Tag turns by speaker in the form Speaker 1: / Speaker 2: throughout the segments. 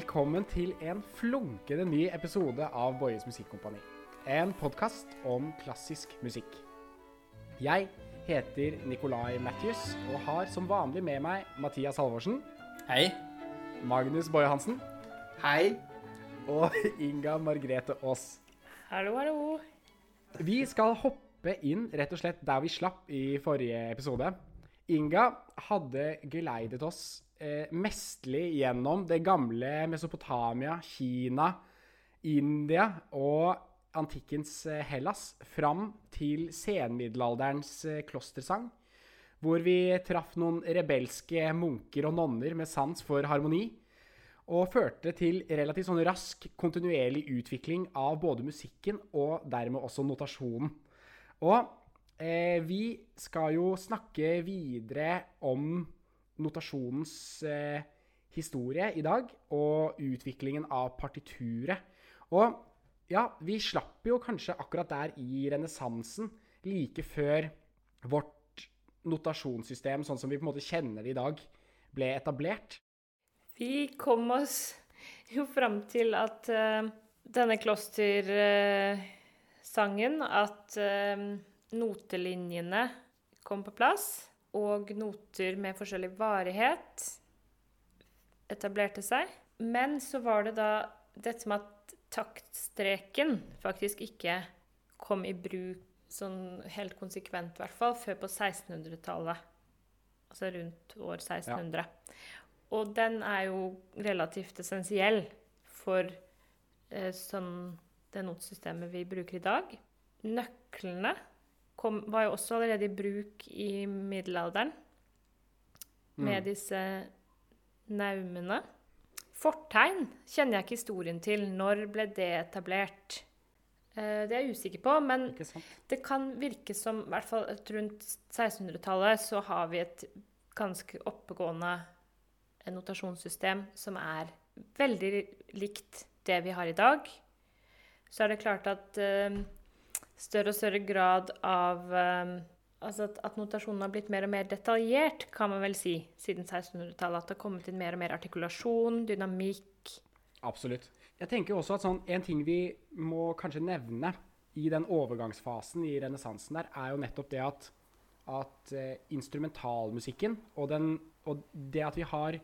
Speaker 1: velkommen til en flunkende ny episode av Boyes Musikkompani. En podkast om klassisk musikk. Jeg heter Nicolai Matthews og har som vanlig med meg Mathias Halvorsen,
Speaker 2: Hei.
Speaker 1: Magnus Boje Hansen
Speaker 2: Hei.
Speaker 1: og Inga Margrethe Aas.
Speaker 3: Hallo, hallo.
Speaker 1: Vi skal hoppe inn rett og slett der vi slapp i forrige episode. Inga hadde geleidet oss eh, mestlig gjennom det gamle Mesopotamia, Kina, India og antikkens eh, Hellas fram til senmiddelalderens eh, klostersang, hvor vi traff noen rebelske munker og nonner med sans for harmoni, og førte til relativt sånn rask, kontinuerlig utvikling av både musikken og dermed også notasjonen. Og eh, vi skal jo snakke videre om notasjonens eh, historie i dag, og utviklingen av partituret. Og ja, vi slapp jo kanskje akkurat der i renessansen, like før vårt notasjonssystem, sånn som vi på en måte kjenner det i dag, ble etablert.
Speaker 3: Vi kom oss jo fram til at uh, denne klostersangen At uh, notelinjene kom på plass, og noter med forskjellig varighet etablerte seg. Men så var det da dette med at taktstreken faktisk ikke kom i bruk sånn helt konsekvent, i hvert fall, før på 1600-tallet. Altså rundt år 1600. Og den er jo relativt essensiell for eh, sånn det notsystemet vi bruker i dag. Nøklene kom, var jo også allerede i bruk i middelalderen med disse naumene. Fortegn kjenner jeg ikke historien til. Når ble det etablert? Eh, det er jeg usikker på, men det kan virke som, i hvert fall rundt 1600-tallet, så har vi et ganske oppegående notasjonssystem som er veldig likt det vi har i dag. Så er det klart at eh, større og større grad av eh, Altså at, at notasjonen har blitt mer og mer detaljert, kan man vel si, siden 1600-tallet. At det har kommet inn mer og mer artikulasjon, dynamikk.
Speaker 1: Absolutt. Jeg tenker også at sånn, En ting vi må kanskje nevne i den overgangsfasen i renessansen der, er jo nettopp det at, at uh, instrumentalmusikken og, den, og det at vi har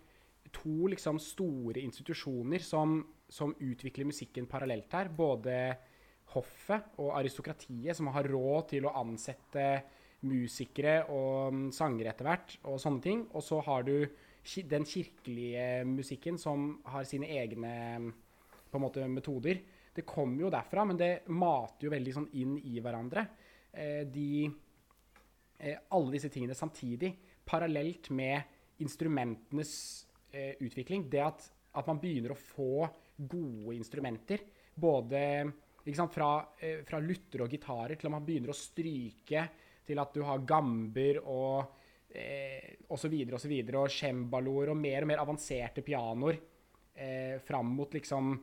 Speaker 1: to liksom, store institusjoner som, som utvikler musikken parallelt her, både hoffet og aristokratiet, som har råd til å ansette musikere og mm, sangere etter hvert, og sånne ting. Og så har du den kirkelige musikken som har sine egne mm, på en måte metoder. Det kommer jo derfra, men det mater jo veldig sånn inn i hverandre. Eh, de, eh, alle disse tingene samtidig, parallelt med instrumentenes eh, utvikling. Det at, at man begynner å få gode instrumenter, både fra, eh, fra lutter og gitarer til at man begynner å stryke, til at du har gamber og eh, osv. og så videre, og og mer og mer avanserte pianoer eh, fram mot liksom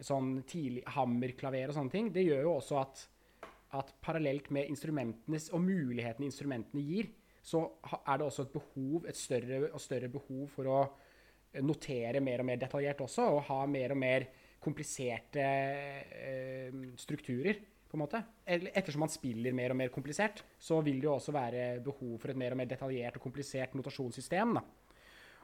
Speaker 1: sånn tidlig hammerklaver og sånne ting. Det gjør jo også at, at parallelt med instrumentenes og mulighetene instrumentene gir, så er det også et behov, et større og større behov for å notere mer og mer detaljert også, og ha mer og mer kompliserte eh, strukturer, på en måte. Ettersom man spiller mer og mer komplisert, så vil det jo også være behov for et mer og mer detaljert og komplisert notasjonssystem. Da.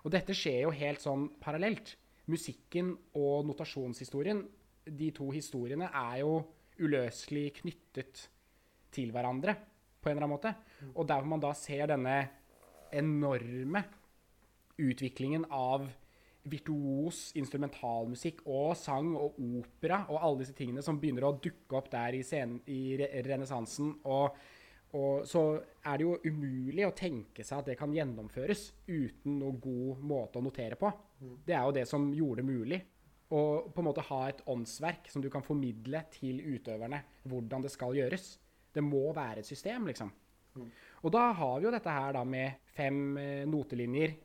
Speaker 1: Og dette skjer jo helt sånn parallelt. Musikken og notasjonshistorien, de to historiene, er jo uløselig knyttet til hverandre på en eller annen måte. Og der hvor man da ser denne enorme utviklingen av virtuos instrumentalmusikk og sang og opera og alle disse tingene som begynner å dukke opp der i, scenen, i re renessansen. Og, og så er det jo umulig å tenke seg at det kan gjennomføres uten noe god måte å notere på. Det er jo det som gjorde det mulig. Å på en måte ha et åndsverk som du kan formidle til utøverne hvordan det skal gjøres. Det må være et system, liksom. Og da har vi jo dette her da med fem eh, notelinjer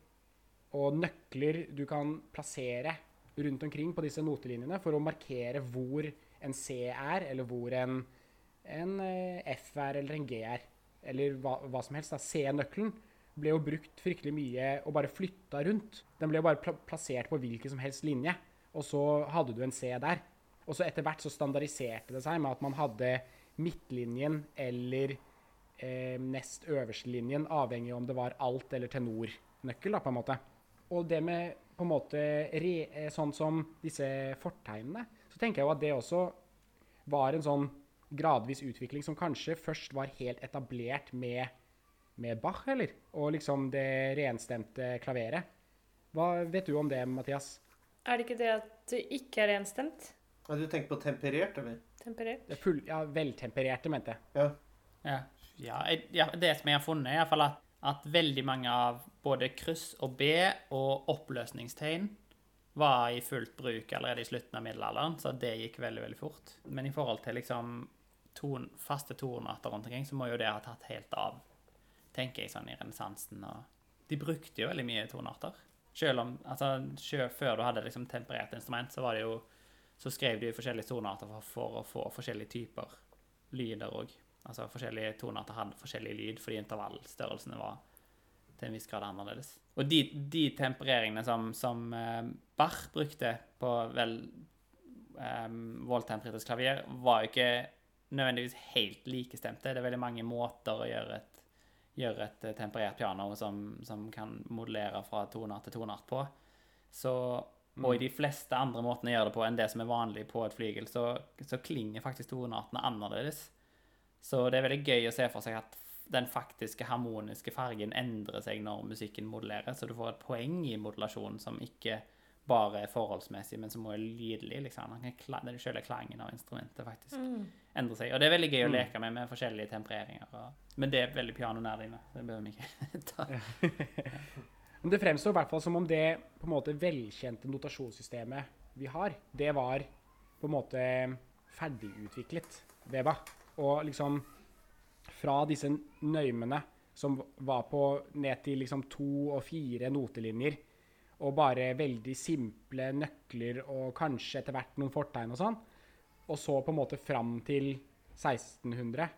Speaker 1: og nøkler du kan plassere rundt omkring på disse notelinjene for å markere hvor en C er, eller hvor en, en eh, F er, eller en G er. Eller hva, hva som helst. C-nøkkelen ble jo brukt fryktelig mye og bare flytta rundt. Den ble jo bare pla plassert på hvilken som helst linje, og så hadde du en C der. Og så etter hvert så standardiserte det seg med at man hadde midtlinjen eller eh, nest øverste linjen, avhengig om det var alt- eller tenornøkkel, da, på en måte. Og det med på en måte re, eh, sånn som disse fortegnene, så tenker jeg jo at det også var en sånn gradvis utvikling som kanskje først var helt etablert med, med Bach, eller? Og liksom det renstemte klaveret. Hva vet du om det, Mathias?
Speaker 3: Er det ikke det at det ikke er renstemt?
Speaker 2: Ja, du tenker på temperert, eller?
Speaker 3: Temperert?
Speaker 1: Er full, ja, veltempererte, mente jeg.
Speaker 2: Ja.
Speaker 4: Ja, ja, det som jeg har funnet, er i hvert fall at, at veldig mange av både kryss og B og oppløsningstegn var i fullt bruk allerede i slutten av middelalderen, så det gikk veldig, veldig fort. Men i forhold til liksom ton, faste tonearter rundt omkring, så må jo det ha tatt helt av, tenker jeg sånn i renessansen. De brukte jo veldig mye tonearter. Selv om, altså, selv før du hadde liksom temperert instrument, så var det jo, så skrev de jo forskjellige tonearter for, for å få forskjellige typer lyder òg. Altså forskjellige tonearter hadde forskjellig lyd fordi intervallstørrelsene var til en viss grad annerledes. Og de, de tempereringene som, som eh, Bach brukte på vel um, voldtemperert klavier, var jo ikke nødvendigvis helt likestemte. Det er veldig mange måter å gjøre et, gjøre et eh, temperert piano som, som kan modellere fra toneart til toneart på. Så, og i de fleste andre måtene å gjøre det på enn det som er vanlig på et flygel, så, så klinger faktisk toneartene annerledes. Så det er veldig gøy å se for seg at den faktiske harmoniske fargen endrer seg når musikken modellerer, så du får et poeng i modulasjonen som ikke bare er forholdsmessig, men som også er lydelig. liksom. Den selve klangen av instrumentet faktisk endrer seg. Og det er veldig gøy å leke med med forskjellige tempereringer. Og, men det er veldig så Det behøver vi ikke ta.
Speaker 1: Men det fremstår i hvert fall som om det på en måte velkjente notasjonssystemet vi har, det var på en måte ferdigutviklet ved Bach. Og liksom fra disse nøymene som var på ned til liksom to og fire notelinjer, og bare veldig simple nøkler og kanskje etter hvert noen fortegn og sånn, og så på en måte fram til 1600,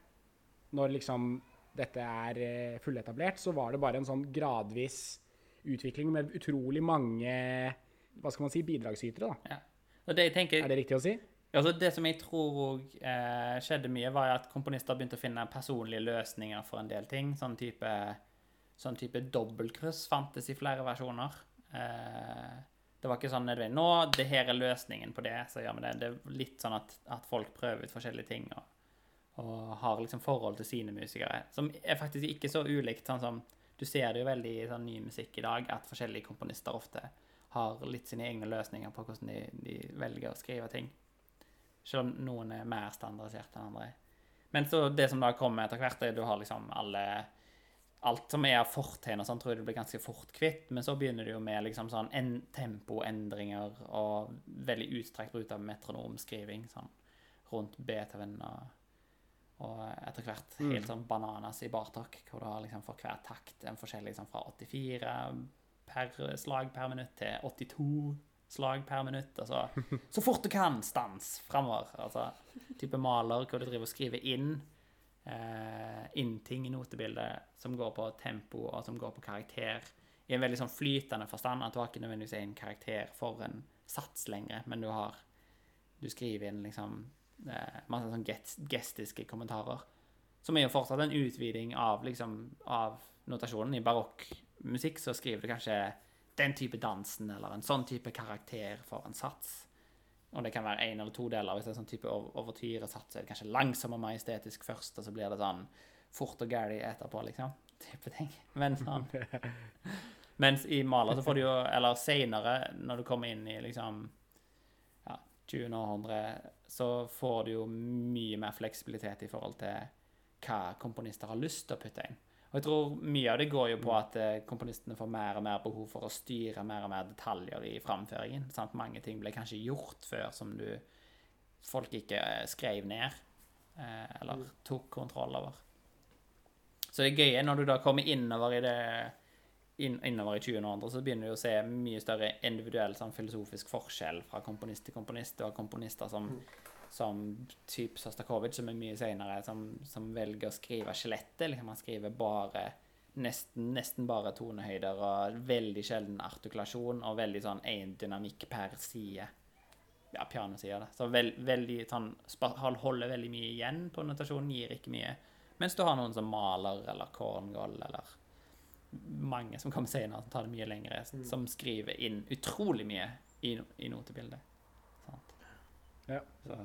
Speaker 1: når liksom dette er eh, fulletablert, så var det bare en sånn gradvis utvikling med utrolig mange hva skal man si, bidragsytere. da.
Speaker 4: Ja. Det tenker,
Speaker 1: Er det riktig å si?
Speaker 4: Altså det som jeg tror òg eh, skjedde mye, var at komponister begynte å finne personlige løsninger for en del ting. Sånn type, sånn type dobbeltkryss fantes i flere versjoner. Eh, det var ikke sånn nødvendig Nå, det her er løsningen på det, så gjør vi det. Det er litt sånn at, at folk prøver ut forskjellige ting og, og har liksom forhold til sine musikere, som er faktisk ikke så ulikt. sånn som Du ser det jo veldig i sånn ny musikk i dag, at forskjellige komponister ofte har litt sine egne løsninger på hvordan de, de velger å skrive ting. Selv om noen er mer standardisert enn andre. Men så det som da kommer etter hvert, er at du har liksom alle Alt som er av fortegn og sånn, tror jeg du blir ganske fort kvitt. Men så begynner det jo med liksom sånn en, tempoendringer og veldig utstrakt bruk av metronomskriving sånn rundt Beethoven og, og etter hvert helt sånn bananas i Bartok, hvor du har liksom for hver takt en forskjell liksom fra 84 per slag per minutt til 82 slag per minutt. Altså, så fort du kan, stans framover. Altså, type maler hvor du driver og skriver inn eh, innting i notebildet som går på tempo og som går på karakter. I en veldig sånn flytende forstand at du har ikke nødvendigvis en karakter for en sats lenger, men du har Du skriver inn liksom eh, masse sånn gest, gestiske kommentarer. Som er jo fortsatt en utviding av liksom av notasjonen. I barokkmusikk så skriver du kanskje den type dansen eller en sånn type karakter for en sats. Og det kan være én eller to deler. Hvis det er sånn type ov- overtyresats, er det kanskje langsom og majestetisk først, og så blir det sånn fort og gæli etterpå, liksom. Type ting. Men sånn Mens i Maler så får du jo Eller seinere, når du kommer inn i liksom ja, 20. århundre, så får du jo mye mer fleksibilitet i forhold til hva komponister har lyst til å putte inn. Og jeg tror mye av det går jo på at eh, komponistene får mer og mer behov for å styre mer og mer detaljer i framføringen. Sant? Mange ting ble kanskje gjort før som du folk ikke eh, skrev ned, eh, eller tok kontroll over. Så det gøye når du da kommer innover i det inn, innover i 20. århundre, så begynner du å se mye større individuell sånn, filosofisk forskjell fra komponist til komponist. Du har komponister som, som typ Sostakovitsj, som er mye senere, som, som velger å skrive skjelettet. Liksom, han skriver bare nesten, nesten bare tonehøyder og veldig sjelden artikulasjon og veldig sånn én dynamikk per side. Ja, pianosida, da. Så veld, veldig sånn Holder veldig mye igjen på notasjonen, gir ikke mye. Mens du har noen som maler eller Korngold eller mange som kommer senere, som tar det mye lengre, som skriver inn utrolig mye i, i notebildet.
Speaker 1: Ja.
Speaker 4: Så,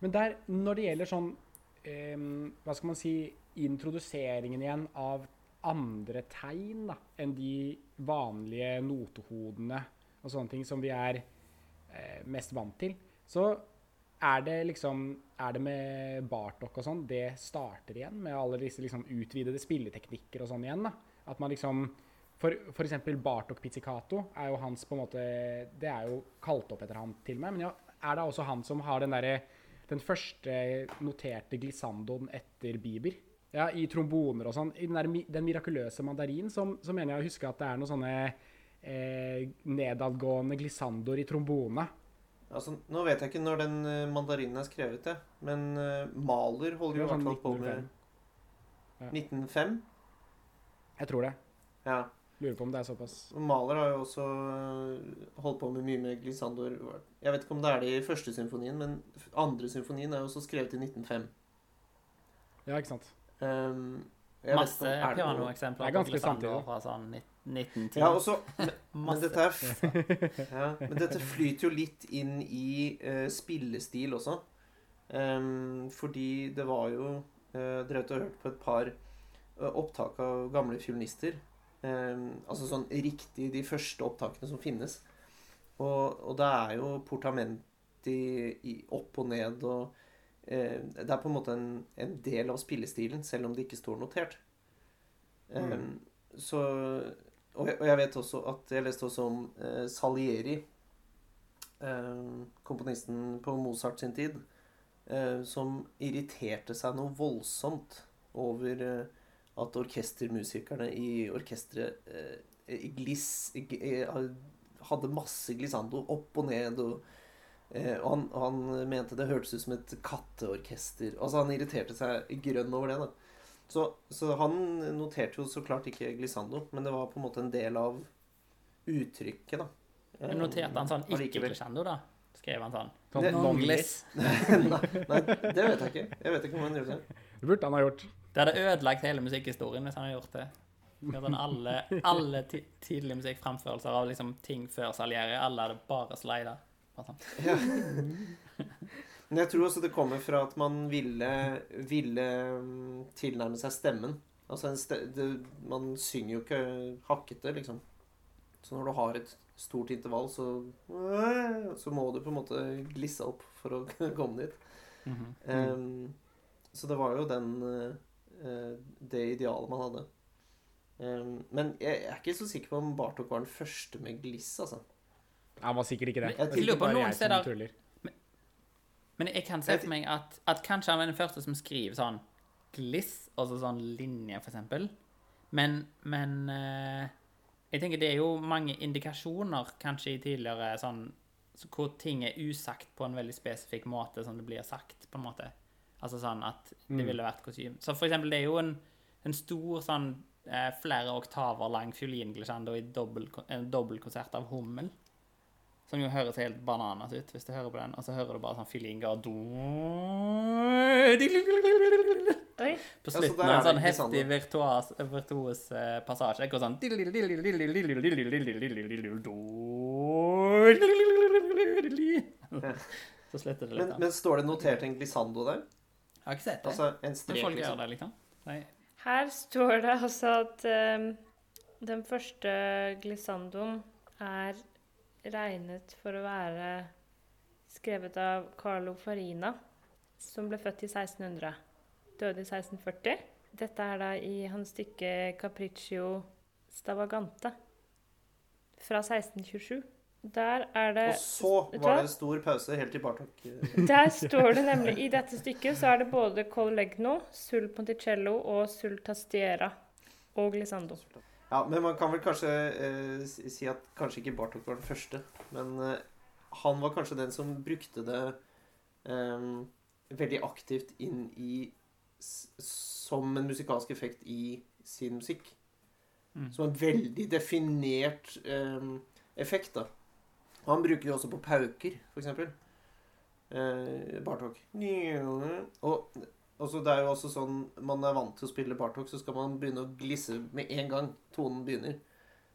Speaker 1: Men der, når det gjelder sånn um, Hva skal man si Introduseringen igjen av andre tegn da, enn de vanlige notehodene og sånne ting som vi er eh, mest vant til, så er det liksom Er det med Bartok og sånn det starter igjen? Med alle disse liksom utvidede spilleteknikker og sånn igjen? da, At man liksom for, for eksempel Bartok Pizzicato er jo hans på en måte Det er jo kalt opp etter han til meg. Men ja, er det også han som har den derre den første noterte glissandoen etter Bieber? Ja, i tromboner og sånn. I den, der, den mirakuløse mandarin, så, som mener jeg å huske at det er noen sånne eh, nedadgående glissandoer i trombone.
Speaker 2: Altså, nå vet jeg ikke når den eh, mandarinen er skrevet, jeg. Men uh, Maler holder jo i hvert fall på
Speaker 1: sånn
Speaker 2: med
Speaker 1: 1905.
Speaker 2: 1905.
Speaker 1: Jeg tror det.
Speaker 2: Ja.
Speaker 1: Lurer på om det er såpass.
Speaker 2: Maler har jo også øh, holdt på med mye med glissandoer. Jeg vet ikke om det er det i første symfonien, men andre symfonien er jo også skrevet i 1905.
Speaker 1: Ja, ikke sant.
Speaker 2: Um,
Speaker 4: masse
Speaker 2: er
Speaker 4: pianoeksempler
Speaker 1: er
Speaker 4: på
Speaker 1: samtidig.
Speaker 4: fra sånn 1910.
Speaker 2: Ja, også, men, men, dette er, ja, men dette flyter jo litt inn i uh, spillestil også. Um, fordi det var jo uh, Dere har hørt på et par uh, opptak av gamle fiolinister. Um, altså sånn riktig de første opptakene som finnes. Og, og det er jo portamenti i, opp og ned og eh, Det er på en måte en, en del av spillestilen, selv om det ikke står notert. Um, Så og jeg, og jeg vet også at Jeg leste også om eh, Salieri, eh, komponisten på Mozart sin tid, eh, som irriterte seg noe voldsomt over eh, at orkestermusikerne i orkesteret eh, eh, hadde masse glissando opp og ned. og eh, og han, og han mente det hørtes ut som et katteorkester. Altså Han irriterte seg grønn over det. da så, så han noterte jo så klart ikke glissando, men det var på en måte en del av uttrykket, da.
Speaker 4: Men noterte han sånn ikke-glissando, da? Skrev han sånn
Speaker 1: Sånn
Speaker 2: Det- nei, nei, det vet jeg ikke. Jeg vet ikke om han gjorde det.
Speaker 1: Det burde han ha gjort.
Speaker 4: Det hadde ødelagt hele musikkhistorien hvis han hadde gjort det. Gjort alle, alle tidlige musikkframførelser av liksom ting før Salieri, alle hadde bare slida.
Speaker 2: Ja. Men jeg tror også det kommer fra at man ville, ville mm, tilnærme seg stemmen. Altså en ste det, Man synger jo ikke hakkete, liksom. Så når du har et stort intervall, så Så må du på en måte glisse opp for å komme dit.
Speaker 4: Mm
Speaker 2: -hmm. um, så det var jo den eh, det idealet man hadde. Ehm, men jeg, jeg er ikke så sikker på om Bartok var den første med gliss, altså.
Speaker 1: Han var sikkert ikke det.
Speaker 4: Jeg
Speaker 1: er
Speaker 4: lurer på noen steder-
Speaker 1: men,
Speaker 4: Men jeg kan se for meg at, at kanskje han var den første som skriver sånn gliss, altså sånn linje, for eksempel. Men, men eh, jeg tenker det er jo mange indikasjoner kanskje i tidligere sånn så hvor ting er usagt på en veldig spesifikk måte som det blir sagt, på en måte. Altså sånn at det
Speaker 1: Mm.
Speaker 4: ville vært kostyme. Så for eksempel, det er jo en, en stor sånn eh, flere oktaver lang fiolinglisjando i dobbel, en dobbeltkonsert av Hummel. Som jo høres helt bananas ut hvis du hører på den, og så hører du bare sånn fiolin
Speaker 3: og
Speaker 4: På slutten av en sånn heftig virtuos, virtuos eh, passasje. Går sånn Så slutter det litt.
Speaker 2: Men, men står det notert en glissando der?
Speaker 4: Jeg har ikke sett det.
Speaker 2: Altså en strek,
Speaker 4: folk gjør
Speaker 2: liksom?
Speaker 4: det, liksom. Nei.
Speaker 3: Her står det altså at um, den første glissandoen er regnet for å være skrevet av Carlo Farina, som ble født i 1600. Døde i 1640. Dette er da i hans stykke 'Capriccio Stavagante' fra 1627. Der er det
Speaker 2: Og så var
Speaker 3: det
Speaker 2: det stor pause helt til Bartok
Speaker 3: Der står det nemlig I dette stykket så er det både Collegno, Sul Ponticello og Sul Tastiera og Glissando.
Speaker 2: Ja, men man kan vel kanskje eh, si si at kanskje ikke Bartok var den første, men eh, han var kanskje den som brukte det eh, veldig aktivt inn i s- Som en musikalsk effekt i sin musikk.
Speaker 4: Mm.
Speaker 2: Som en veldig definert eh, effekt, da. Og han bruker det også på pauker, eksempel. Eh, Bartok. Og også, det er jo også sånn Man er vant til å spille Bartok, så skal man begynne å glisse med en gang tonen begynner.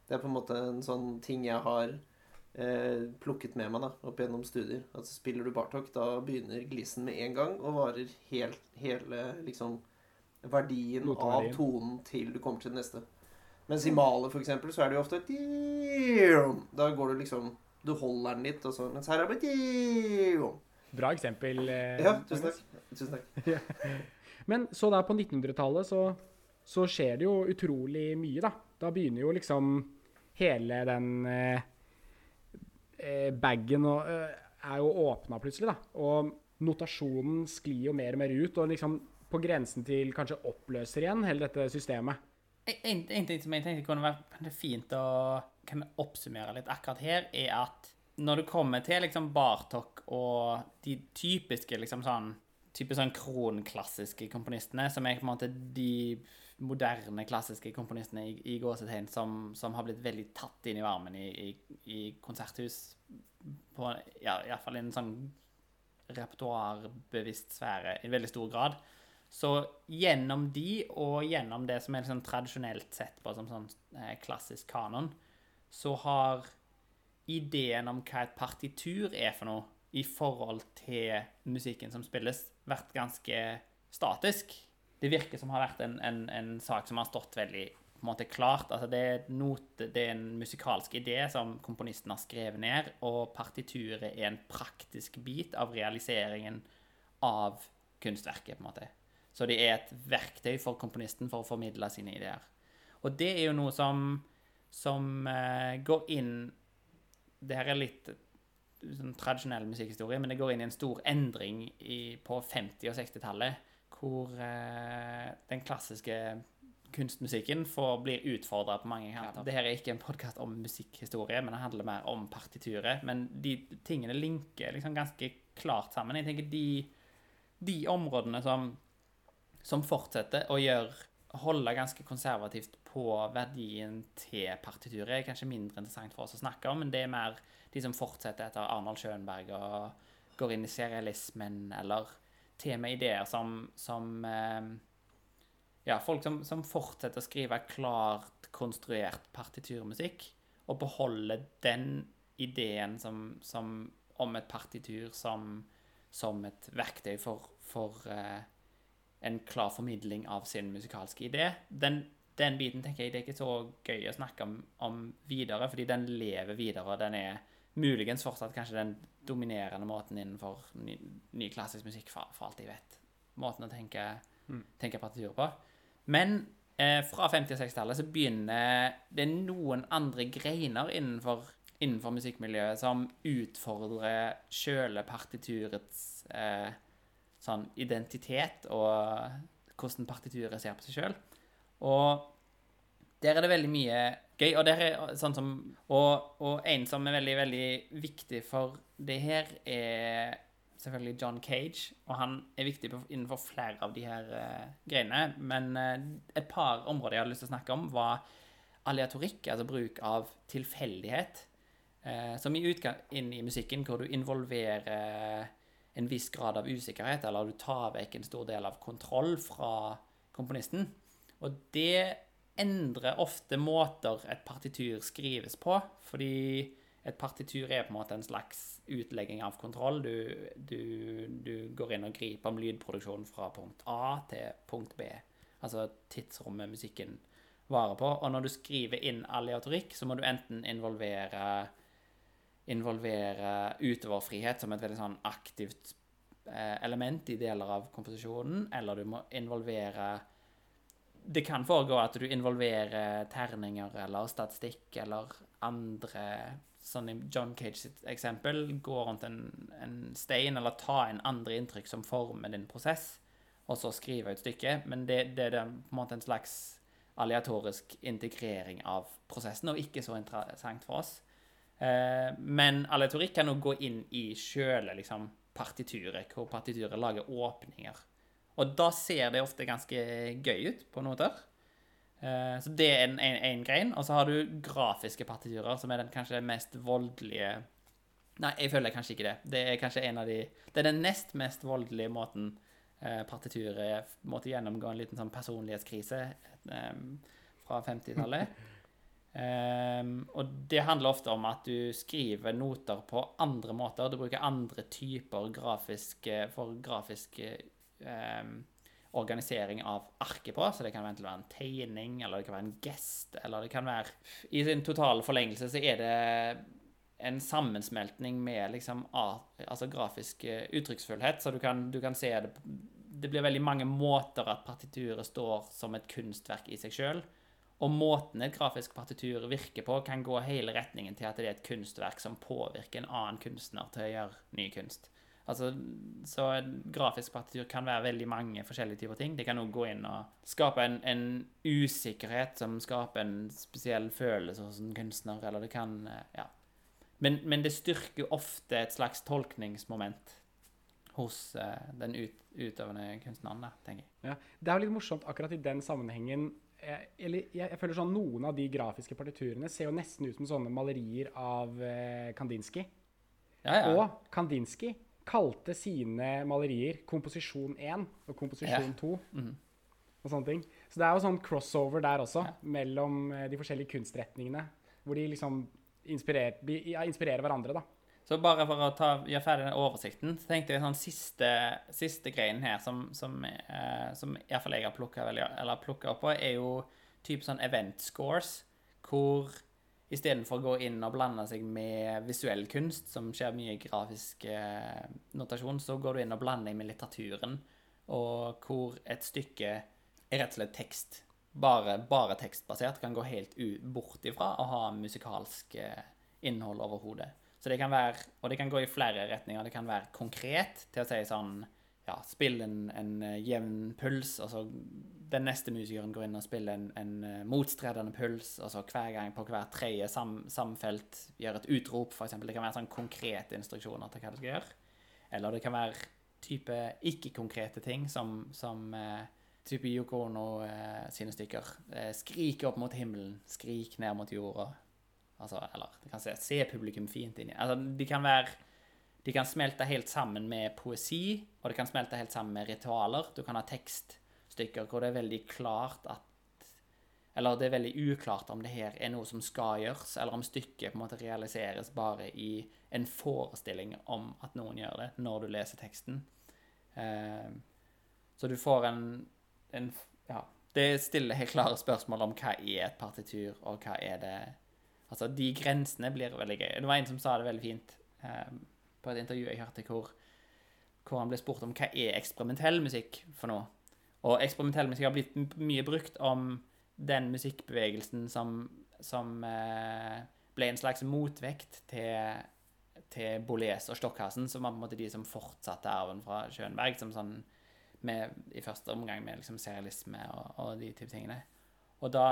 Speaker 2: Det er på en måte en sånn ting jeg har eh, plukket med meg da, opp gjennom studier. At spiller du Bartok, da begynner glissen med en gang og varer helt, hele liksom verdien
Speaker 1: Noteverdien.
Speaker 2: av tonen til du kommer til det neste. Mens i Male, for eksempel, så er det jo ofte Da går du liksom Du holder den litt, og så Mens her er det bare
Speaker 1: Bra eksempel. eh,
Speaker 2: Ja, tusen takk. Tusen takk.
Speaker 1: Men så der på 1900-tallet så, så skjer det jo utrolig mye, da. Da begynner jo liksom hele den eh, eh, bagen og, eh, er jo åpna plutselig, da. Og notasjonen sklir jo mer og mer ut, og liksom på grensen til kanskje oppløser igjen hele dette systemet.
Speaker 4: En, en ting som jeg tenkte kunne være fint å oppsummere litt akkurat her, er at når det kommer til liksom Bartok og de typiske liksom sånn type sånn kronklassiske komponistene, som er på en måte de moderne, klassiske komponistene i, i gåsetegn som, som har blitt veldig tatt inn i varmen i, i, i konserthus på ja, iallfall en sånn repertoarbevisst sfære i veldig stor grad. Så gjennom de, og gjennom det som er liksom tradisjonelt sett på som sånn eh, klassisk kanon, så har ideen om hva et partitur er for noe i forhold til musikken som spilles, vært ganske statisk. Det virker som har vært en, en, en sak som har stått veldig måte klart. Altså det, er note, det er en musikalsk idé som komponisten har skrevet ned, og partituret er en praktisk bit av realiseringen av kunstverket. på en måte. Så det er et verktøy for komponisten for å formidle sine ideer. Og det er jo noe som, som uh, går inn Det her er litt sånn tradisjonell musikkhistorie, men det går inn i en stor endring i, på 50- og 60-tallet, hvor uh, den klassiske kunstmusikken får, blir utfordra på mange kanter. Dette er ikke en podkast om musikkhistorie, men det handler mer om partituret. Men de tingene linker liksom ganske klart sammen. Jeg tenker de, de områdene som, som fortsetter å gjøre holde ganske konservativt på verdien til partituret, er kanskje mindre interessant for oss å snakke om, men det er mer de som fortsetter etter Arnold Schönberg og går inn i serialismen, eller til og med ideer som, som eh, ja, folk som, som fortsetter å skrive klart konstruert partiturmusikk, og beholder den ideen som, som, om et partitur som, som et verktøy for, for eh, en klar formidling av sin musikalske idé. Den, den biten tenker jeg det er ikke så gøy å snakke om, om videre, fordi den lever videre, den er muligens fortsatt kanskje den dominerende måten innenfor ny, ny klassisk musikk, for, for alt jeg vet. Måten å tenke, tenke partitur på. Men eh, fra 50- og 60-tallet så begynner det noen andre greiner innenfor, innenfor musikkmiljøet som utfordrer sjøle partiturets eh, sånn identitet og hvordan partituret ser på seg sjøl. Og der er det veldig mye gøy. Og, der er sånn som, og, og en som er veldig, veldig viktig for det her, er selvfølgelig John Cage. Og han er viktig innenfor flere av de her uh, greiene. Men uh, et par områder jeg hadde lyst til å snakke om, var aleatorikk, altså bruk av tilfeldighet. Uh, som i utgang inn i musikken, hvor du involverer en viss grad av usikkerhet, eller du tar vekk en stor del av kontroll fra komponisten. Og det endrer ofte måter et partitur skrives på, fordi et partitur er på en måte en slags utlegging av kontroll. Du, du, du går inn og griper om lydproduksjonen fra punkt A til punkt B, altså tidsrommet musikken varer på. Og når du skriver inn aleatorikk, så må du enten involvere involvere utøverfrihet som et veldig sånn aktivt eh, element i deler av komposisjonen, eller du må involvere Det kan foregå at du involverer terninger eller statistikk eller andre Sånn i John Cage sitt eksempel, gå rundt en, en stein eller ta inn andre inntrykk som former din prosess, og så skrive ut stykket. Men det, det er på en måte en slags aleatorisk integrering av prosessen, og ikke så interessant for oss. Eh, men aleatorikk kan jo gå inn i sjøle liksom, partituret, hvor partituret lager åpninger. Og da ser det ofte ganske gøy ut, på noter. Eh, så det er en grein. Og så har du grafiske partiturer, som er den kanskje mest voldelige Nei, jeg føler kanskje ikke det. Det er kanskje en av de Det er den nest mest voldelige måten eh, partituret måtte gjennomgå en liten sånn personlighetskrise fra 50-tallet. Um, og det handler ofte om at du skriver noter på andre måter. Du bruker andre typer grafisk, for grafisk um, organisering av arket på. Så det kan være en tegning, eller det kan være en gest, eller det kan være I sin totale forlengelse så er det en sammensmeltning med liksom altså grafisk uttrykksfullhet. Så du kan, du kan se det Det blir veldig mange måter at partituret står som et kunstverk i seg sjøl. Og måten et grafisk partitur virker på, kan gå hele retningen til at det er et kunstverk som påvirker en annen kunstner til å gjøre ny kunst. Altså, så et grafisk partitur kan være veldig mange forskjellige typer ting. Det kan òg gå inn og skape en, en, usikkerhet som skaper en spesiell følelse hos en kunstner, eller det kan Ja. Men, men det styrker ofte et slags tolkningsmoment hos uh, den ut, utøvende kunstneren, da, tenker jeg.
Speaker 1: Ja, Det er jo litt morsomt akkurat i den sammenhengen jeg, eller, jeg, jeg, føler sånn Noen av de grafiske partiturene ser jo nesten ut som sånne malerier av eh, Kandinsky.
Speaker 4: Ja, ja.
Speaker 1: Og Kandinsky kalte sine malerier komposisjon 1 og komposisjon 2. Mm. Og sånne ting. Så det er jo sånn crossover der også, mellom eh, de forskjellige kunstretningene. Hvor de liksom inspirerer, inspirerer hverandre, da.
Speaker 4: Så bare for å ta, gjøre ferdig den oversikten, så tenkte jeg sånn siste, siste greien her som, som, eh, som iallfall jeg har plukka opp på, er jo type sånn event scores, hvor istedenfor å gå inn og blande seg med visuell kunst, som skjer mye i grafisk eh, notasjon, så går du inn og blander deg med litteraturen, og hvor et stykke er rett og slett tekst. Bare, bare tekstbasert. Kan gå helt bort ifra å ha musikalsk eh, innhold overhodet. Så det kan være, og det kan gå i flere retninger. Det kan være konkret til å si sånn ja, Spill en, en eh, jevn puls, og så den neste musikeren går inn og spiller en, en uh, motstredende puls, og så hver gang på hver tredje sam, samfelt gjør et utrop, f.eks. Det kan være sånn konkrete instruksjoner til hva du skal gjøre. Eller det kan være type ikke-konkrete ting, som, som eh, type Yoko Ono eh, sine stykker. skrik opp mot himmelen, skrik ned mot jorda. Altså, eller det kan se, se publikum fint inn i Altså, de kan være De kan smelte helt sammen med poesi, og det kan smelte helt sammen med ritualer. Du kan ha tekststykker hvor det er veldig klart at Eller det er veldig uklart om det her er noe som skal gjøres, eller om stykket på en måte realiseres bare i en forestilling om at noen gjør det, når du leser teksten. Uh, så du får en, en Ja. Det stiller helt klare spørsmål om hva er et partitur, og hva er det Altså, de grensene blir veldig gøy. Det var en som sa det veldig fint eh, på et intervju jeg hørte, hvor, hvor, han ble spurt om hva er eksperimentell musikk for noe. Og eksperimentell musikk har blitt mye brukt om den musikkbevegelsen som, som eh, ble en slags motvekt til, til Boles og Stockhassen, som var på en måte de som fortsatte arven fra Schönberg, som sånn med, i første omgang med liksom serialisme og, og de type tingene. Og da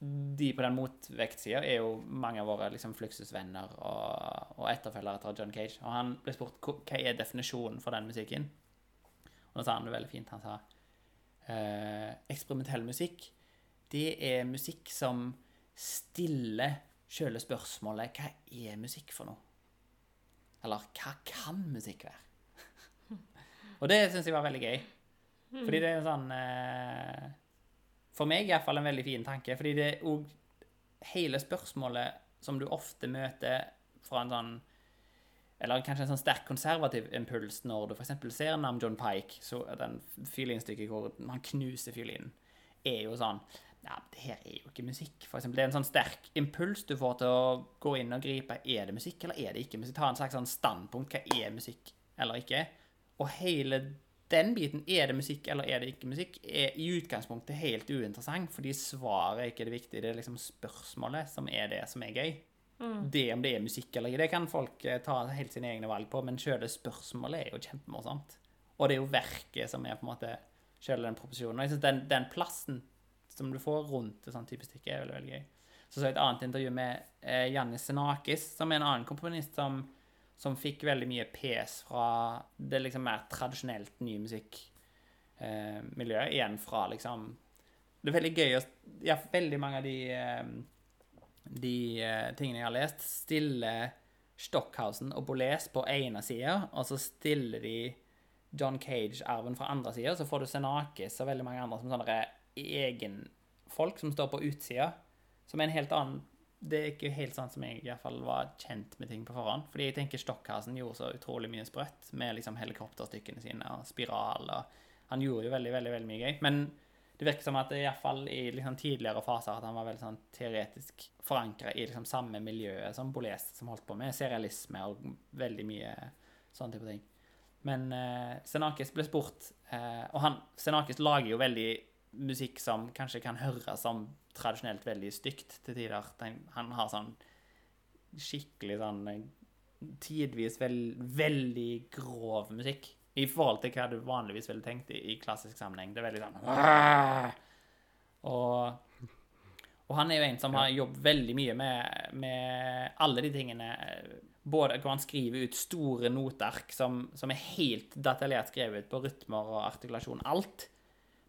Speaker 4: de på den motvektsida er jo mange av våre liksom, Fluxus-venner og, og etterfølgere etter John Cage. Og han ble spurt hva er definisjonen for den musikken. Og da sa han det veldig fint. Han sa eh, eksperimentell musikk, det er musikk som stiller sjøle spørsmålet hva er musikk for noe? Eller hva kan musikk være? og det syns jeg var veldig gøy. Fordi det er en sånn eh, for meg i hvert fall en veldig fin tanke, fordi det er òg hele spørsmålet som du ofte møter fra en sånn eller kanskje en sånn sterk konservativ impuls når du f.eks. ser Nam John Pike, så den fiolinstykket hvor han knuser fiolinen, er jo sånn Ja, det her er jo ikke musikk. For eksempel. det er en sånn sterk impuls du får til å gå inn og gripe. Er det musikk, eller er det ikke musikk? Ta en slags sånn standpunkt. Hva er musikk, eller ikke? Og hele den biten, er det musikk eller er det ikke musikk, er i utgangspunktet helt uinteressant, fordi svaret er ikke det viktige. Det er liksom spørsmålet som er det som er gøy. Mm. Det om det er musikk eller ikke, det kan folk eh, ta helt sine egne valg på, men sjøle spørsmålet er jo kjempemorsomt. Og det er jo verket som er på en måte sjøl den proposisjonen. Og jeg synes den, den, plassen som du får rundt et sånt type stykke, er veldig, veldig gøy. Så så jeg et annet intervju med eh, Jannis Senakis, som er en annen komponist som som fikk veldig mye pes fra det liksom mer tradisjonelt nye musikkmiljøet. Eh, igjen fra liksom Det er veldig gøy å Ja, veldig mange av de eh, de eh, tingene jeg har lest, stiller Stockhausen og Boles på ene sida, og så stiller de John Cage-arven fra andre sida, så får du Senakis og veldig mange andre som sånne egenfolk som står på utsida, som er en helt annen Det er ikke helt sånn som jeg i hvert fall var kjent med ting på forhånd. Fordi jeg tenker Stockhausen gjorde så utrolig mye sprøtt med liksom helikopterstykkene sine og spiral og Han gjorde jo veldig, veldig, veldig mye gøy. Men det virker som at i hvert fall i liksom tidligere faser at han var veldig sånn teoretisk forankra i liksom samme miljøet som Boles, som holdt på med serialisme og veldig mye sånne type ting. Men eh, Senakis ble spurt, eh, og han, Senakis lager jo veldig musikk som kanskje kan høres som tradisjonelt veldig stygt til tider. Han har sånn skikkelig sånn eh, tidvis veld, veldig grov musikk i forhold til hva du vanligvis ville tenkt i, i klassisk sammenheng. Det er veldig sånn Og, og han er jo en som har jobbet veldig mye med, med alle de tingene Både hvor han skriver ut store noteark som, som er helt detaljert skrevet på rytmer og artikulasjon, alt.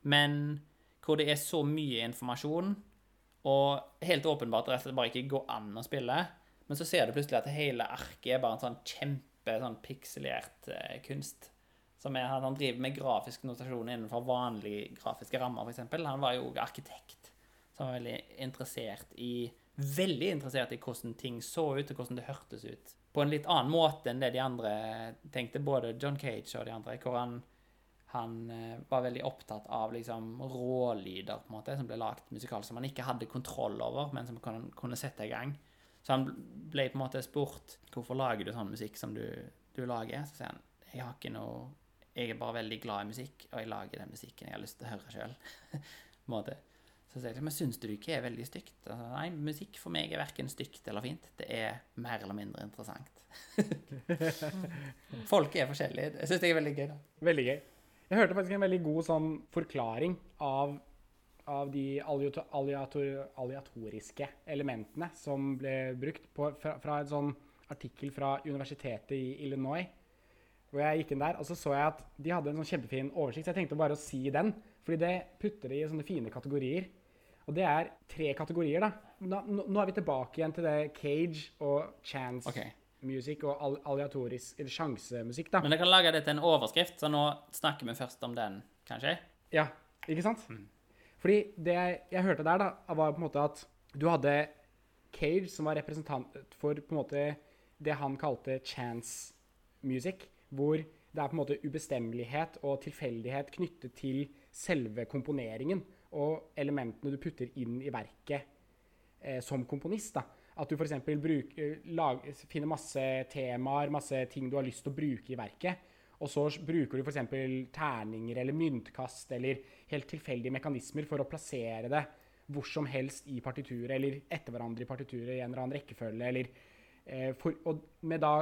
Speaker 4: Men hvor det er så mye informasjon, og helt åpenbart rett og slett bare ikke går an å spille. Men så ser du plutselig at hele arket er bare en sånn kjempe sånn pikselert eh, kunst. Som er, han driver med grafisk notasjon innenfor vanlige grafiske rammer, f.eks. Han var jo arkitekt, som var veldig interessert i Veldig interessert i hvordan ting så ut, og hvordan det hørtes ut. På en litt annen måte enn det de andre tenkte, både John Cage og de andre. Hvor han, han eh, var veldig opptatt av liksom rålyder på en måte, som ble lagd musikalt, som han ikke hadde kontroll over, men som han kunne sette i gang. Så han ble på en måte spurt hvorfor lager du sånn musikk som du, du lager. Så sier han jeg har ikke noe jeg er bare veldig glad i musikk, og jeg lager den musikken jeg har lyst til å høre sjøl. Så sier jeg men syns du ikke er veldig stygt? Altså, nei, musikk for meg er verken stygt eller fint. Det er mer eller mindre interessant. Folk er forskjellige. Jeg syns det er veldig gøy. da.
Speaker 1: Veldig gøy. Jeg hørte faktisk en veldig god sånn forklaring av, av de alliator, alliator, elementene som ble brukt på, fra, fra en sånn artikkel fra universitetet i Illinois. Hvor jeg gikk inn der, og så så jeg at de hadde en sånn kjempefin oversikt. Så jeg tenkte bare å si den, fordi det putter det i sånne fine kategorier. Og det er tre kategorier, da. Nå, nå er vi tilbake igjen til det Cage og chance
Speaker 4: Ok.
Speaker 1: Music og al alliatorisk eller sjansemusikk, da.
Speaker 4: Men jeg kan lage det til en overskrift, så nå snakker vi først om den, kanskje?
Speaker 1: Ja, ikke sant? Fordi det jeg, jeg hørte der, da, var på en måte at du hadde Cage, som var representant for på en måte det han kalte chance music, hvor det er på en måte ubestemmelighet og tilfeldighet knyttet til selve komponeringen og elementene du putter inn i verket eh, som komponist. da. At du f.eks. finner masse temaer, masse ting du har lyst til å bruke i verket. Og så bruker du f.eks. terninger eller myntkast eller helt tilfeldige mekanismer for å plassere det hvor som helst i partituret, eller etter hverandre i partituret i en eller annen rekkefølge. eller eh, for, Og med da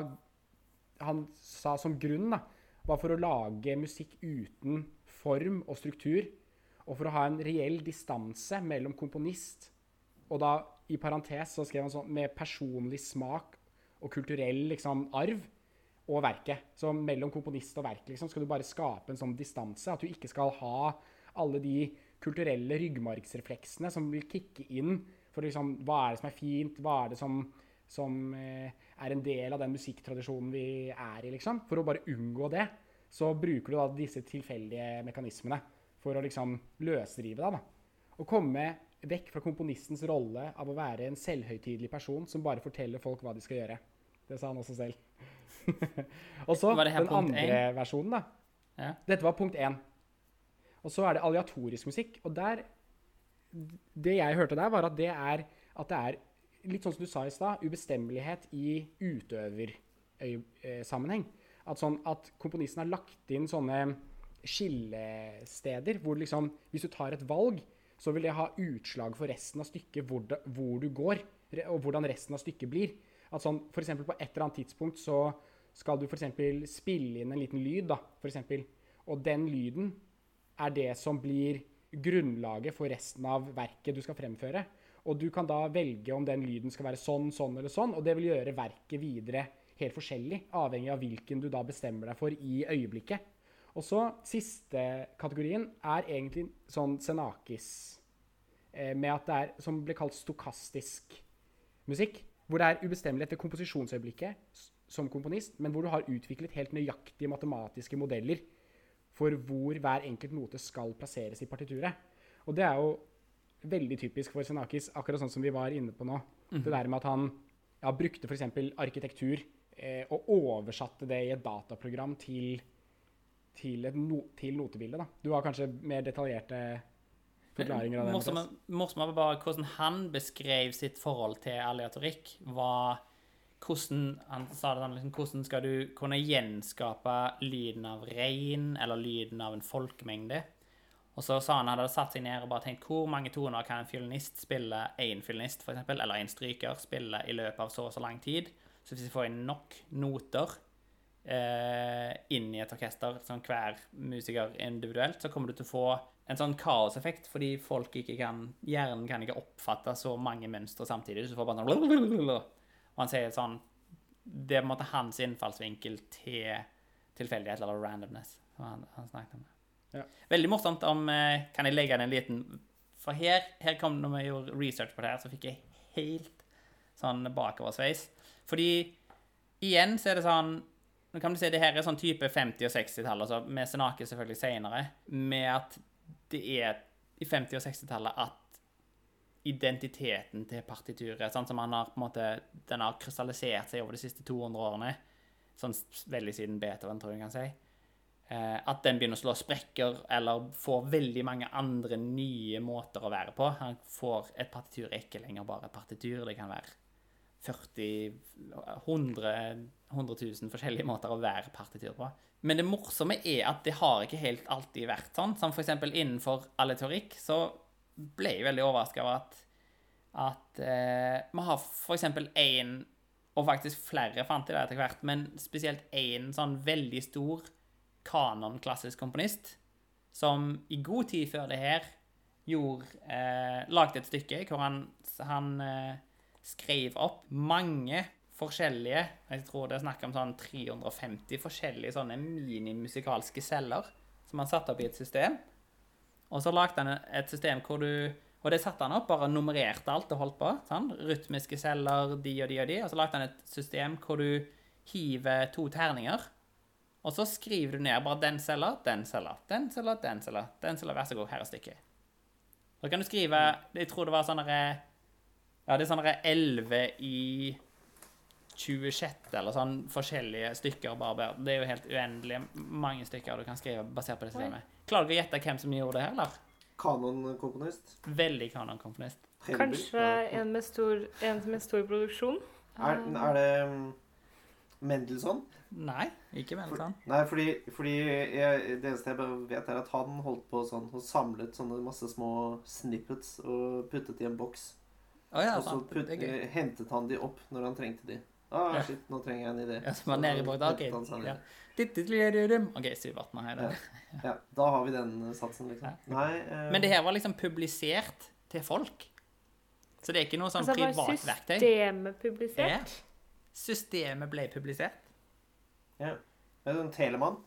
Speaker 1: Han sa som grunn, da, var for å lage musikk uten form og struktur. Og for å ha en reell distanse mellom komponist og da i parentes så skrev han sånn med personlig smak og kulturell liksom, arv og verket. Så mellom komponist og verk liksom, skal du bare skape en sånn distanse. At du ikke skal ha alle de kulturelle ryggmargsrefleksene som vil kicke inn for liksom, hva er det som er fint, hva er det som, som eh, er en del av den musikktradisjonen vi er i, liksom. For å bare unngå det, så bruker du da disse tilfeldige mekanismene for å liksom løsrive deg. da. Og komme vekk fra komponistens rolle av å være en selvhøytidelig person som bare forteller folk hva de skal gjøre. Det sa han også selv. og så
Speaker 4: Var det her
Speaker 1: den
Speaker 4: andre
Speaker 1: andre versjonen, da.
Speaker 4: Ja.
Speaker 1: Dette var punkt én. Og så er det aliatorisk musikk. Og der Det jeg hørte der, var at det er, at det er litt sånn som du sa i stad, ubestemmelighet i utøversammenheng. At, sånn, at komponisten har lagt inn sånne skillesteder hvor liksom Hvis du tar et valg, så vil det ha utslag for resten av stykket hvor, det, hvor du går, og hvordan resten av stykket blir. At sånn, eksempel på et eller annet tidspunkt så skal du eksempel spille inn en liten lyd, da, for. Og den lyden er det som blir grunnlaget for resten av verket du skal fremføre. Og du kan da velge om den lyden skal være sånn, sånn eller sånn, og det vil gjøre verket videre helt forskjellig, avhengig av hvilken du da bestemmer deg for i øyeblikket. Og så siste kategorien er egentlig sånn Senakis, med at det er som ble kalt stokastisk musikk. Hvor det er ubestemmelig etter komposisjonsøyeblikket som komponist, men hvor du har utviklet helt nøyaktige matematiske modeller for hvor hver enkelt note skal plasseres i partituret. Og det er jo veldig typisk for Senakis, akkurat sånn som vi var inne på nå. Det der med at han ja, brukte f.eks. arkitektur eh, og oversatte det i et dataprogram til, til, no, til notebildet. Da. Du har kanskje mer detaljerte forklaringer av det?
Speaker 4: Morsomme, morsomme var bare hvordan han beskrev sitt forhold til aleatorikk. Var hvordan Han sa det liksom, Hvordan skal du kunne gjenskape lyden av regn eller lyden av en folkemengde? Og så sa han at han hadde satt seg ned og bare tenkt hvor mange toner kan en fiolinist spille, én fiolinist eksempel, eller en stryker spille i løpet av så og så lang tid. Så hvis vi får inn nok noter eh, inn i et orkester, som hver musiker individuelt, så kommer du til å få en sånn kaoseffekt, fordi folk ikke kan Hjernen kan ikke oppfatte så mange mønstre samtidig. Så du får bare sånn Og han sier sånn Det er på en måte hans innfallsvinkel til tilfeldighet, eller randomness, som han, han snakket om.
Speaker 1: Ja.
Speaker 4: Veldig morsomt om eh, Kan jeg legge inn en liten For her, her kom når vi gjorde research på det her, så fikk jeg helt sånn bakoversveis. Fordi igjen så er det sånn Nå kan du si det her er sånn type 50- og 60-tall, altså Vi snakker selvfølgelig senere, med at det er i 50- og 60-tallet at identiteten til partituret, sånn som han har på en måte, den har krystallisert seg over de siste 200 årene, sånn veldig siden Beethoven, tror jeg kan si, eh, at den begynner å slå sprekker, eller får veldig mange andre nye måter å være på. Han får et partitur er ikke lenger bare et partitur, det kan være 40 100 100 000 forskjellige måter å være partitur på. Men det morsomme er at det har ikke helt alltid vært sånn. Som eksempel innenfor aletorikk så ble jeg veldig overraska over at, at eh, vi har eksempel én, og faktisk flere fant jeg det etter hvert, men spesielt én sånn veldig stor kanon-klassisk komponist som i god tid før det her gjorde, eh, lagde et stykke hvor han, han eh, skrev opp mange forskjellige Jeg tror det er snakk om sånn 350 forskjellige sånne minimusikalske celler som han satte opp i et system. Og så lagde han et system hvor du Og det satte han opp, bare nummererte alt og holdt på. Sånn. Rytmiske celler, de og de og de. Og så lagde han et system hvor du hiver to terninger. Og så skriver du ned bare den cella, den cella, den cella, den cella. Den cella, Vær så god, her er stykket. Så kan du skrive Jeg tror det var sånn derre Ja, det er sånn derre 11 i 26 eller sånn forskjellige stykker. bare. Det er jo helt uendelig mange stykker du kan skrive basert på det systemet. Klarer du å gjette hvem som gjorde det eller?
Speaker 2: Kanonkomponist.
Speaker 4: Veldig kanonkomponist.
Speaker 3: Kanskje en med stor, en med stor produksjon?
Speaker 2: Er, er det um, Mendelssohn?
Speaker 4: Nei, ikke Mendelssohn. For,
Speaker 2: Nei, fordi, fordi jeg, det eneste jeg bare vet, er at han holdt på sånn og samlet sånne masse små snippets og puttet i en boks.
Speaker 4: Å ja,
Speaker 2: og så
Speaker 4: sant.
Speaker 2: putt,
Speaker 4: Det gøy.
Speaker 2: eh, hentet han de opp når han trengte de. Ah,
Speaker 4: Ja.
Speaker 2: shit, nå trenger jeg en idé.
Speaker 4: Ja, som var nede i
Speaker 2: han
Speaker 4: OK. Ja. OK, supert. Det.
Speaker 2: Ja, da har vi den eh, satsen, liksom.
Speaker 4: Ja.
Speaker 2: Nei eh,
Speaker 4: Men det her var liksom publisert til folk. Så det er ikke noe sånn
Speaker 3: Altså,
Speaker 4: privat verktøy.
Speaker 3: systemet publisert?
Speaker 4: Ja. Systemet ble publisert.
Speaker 2: ja. Er det en Telemann?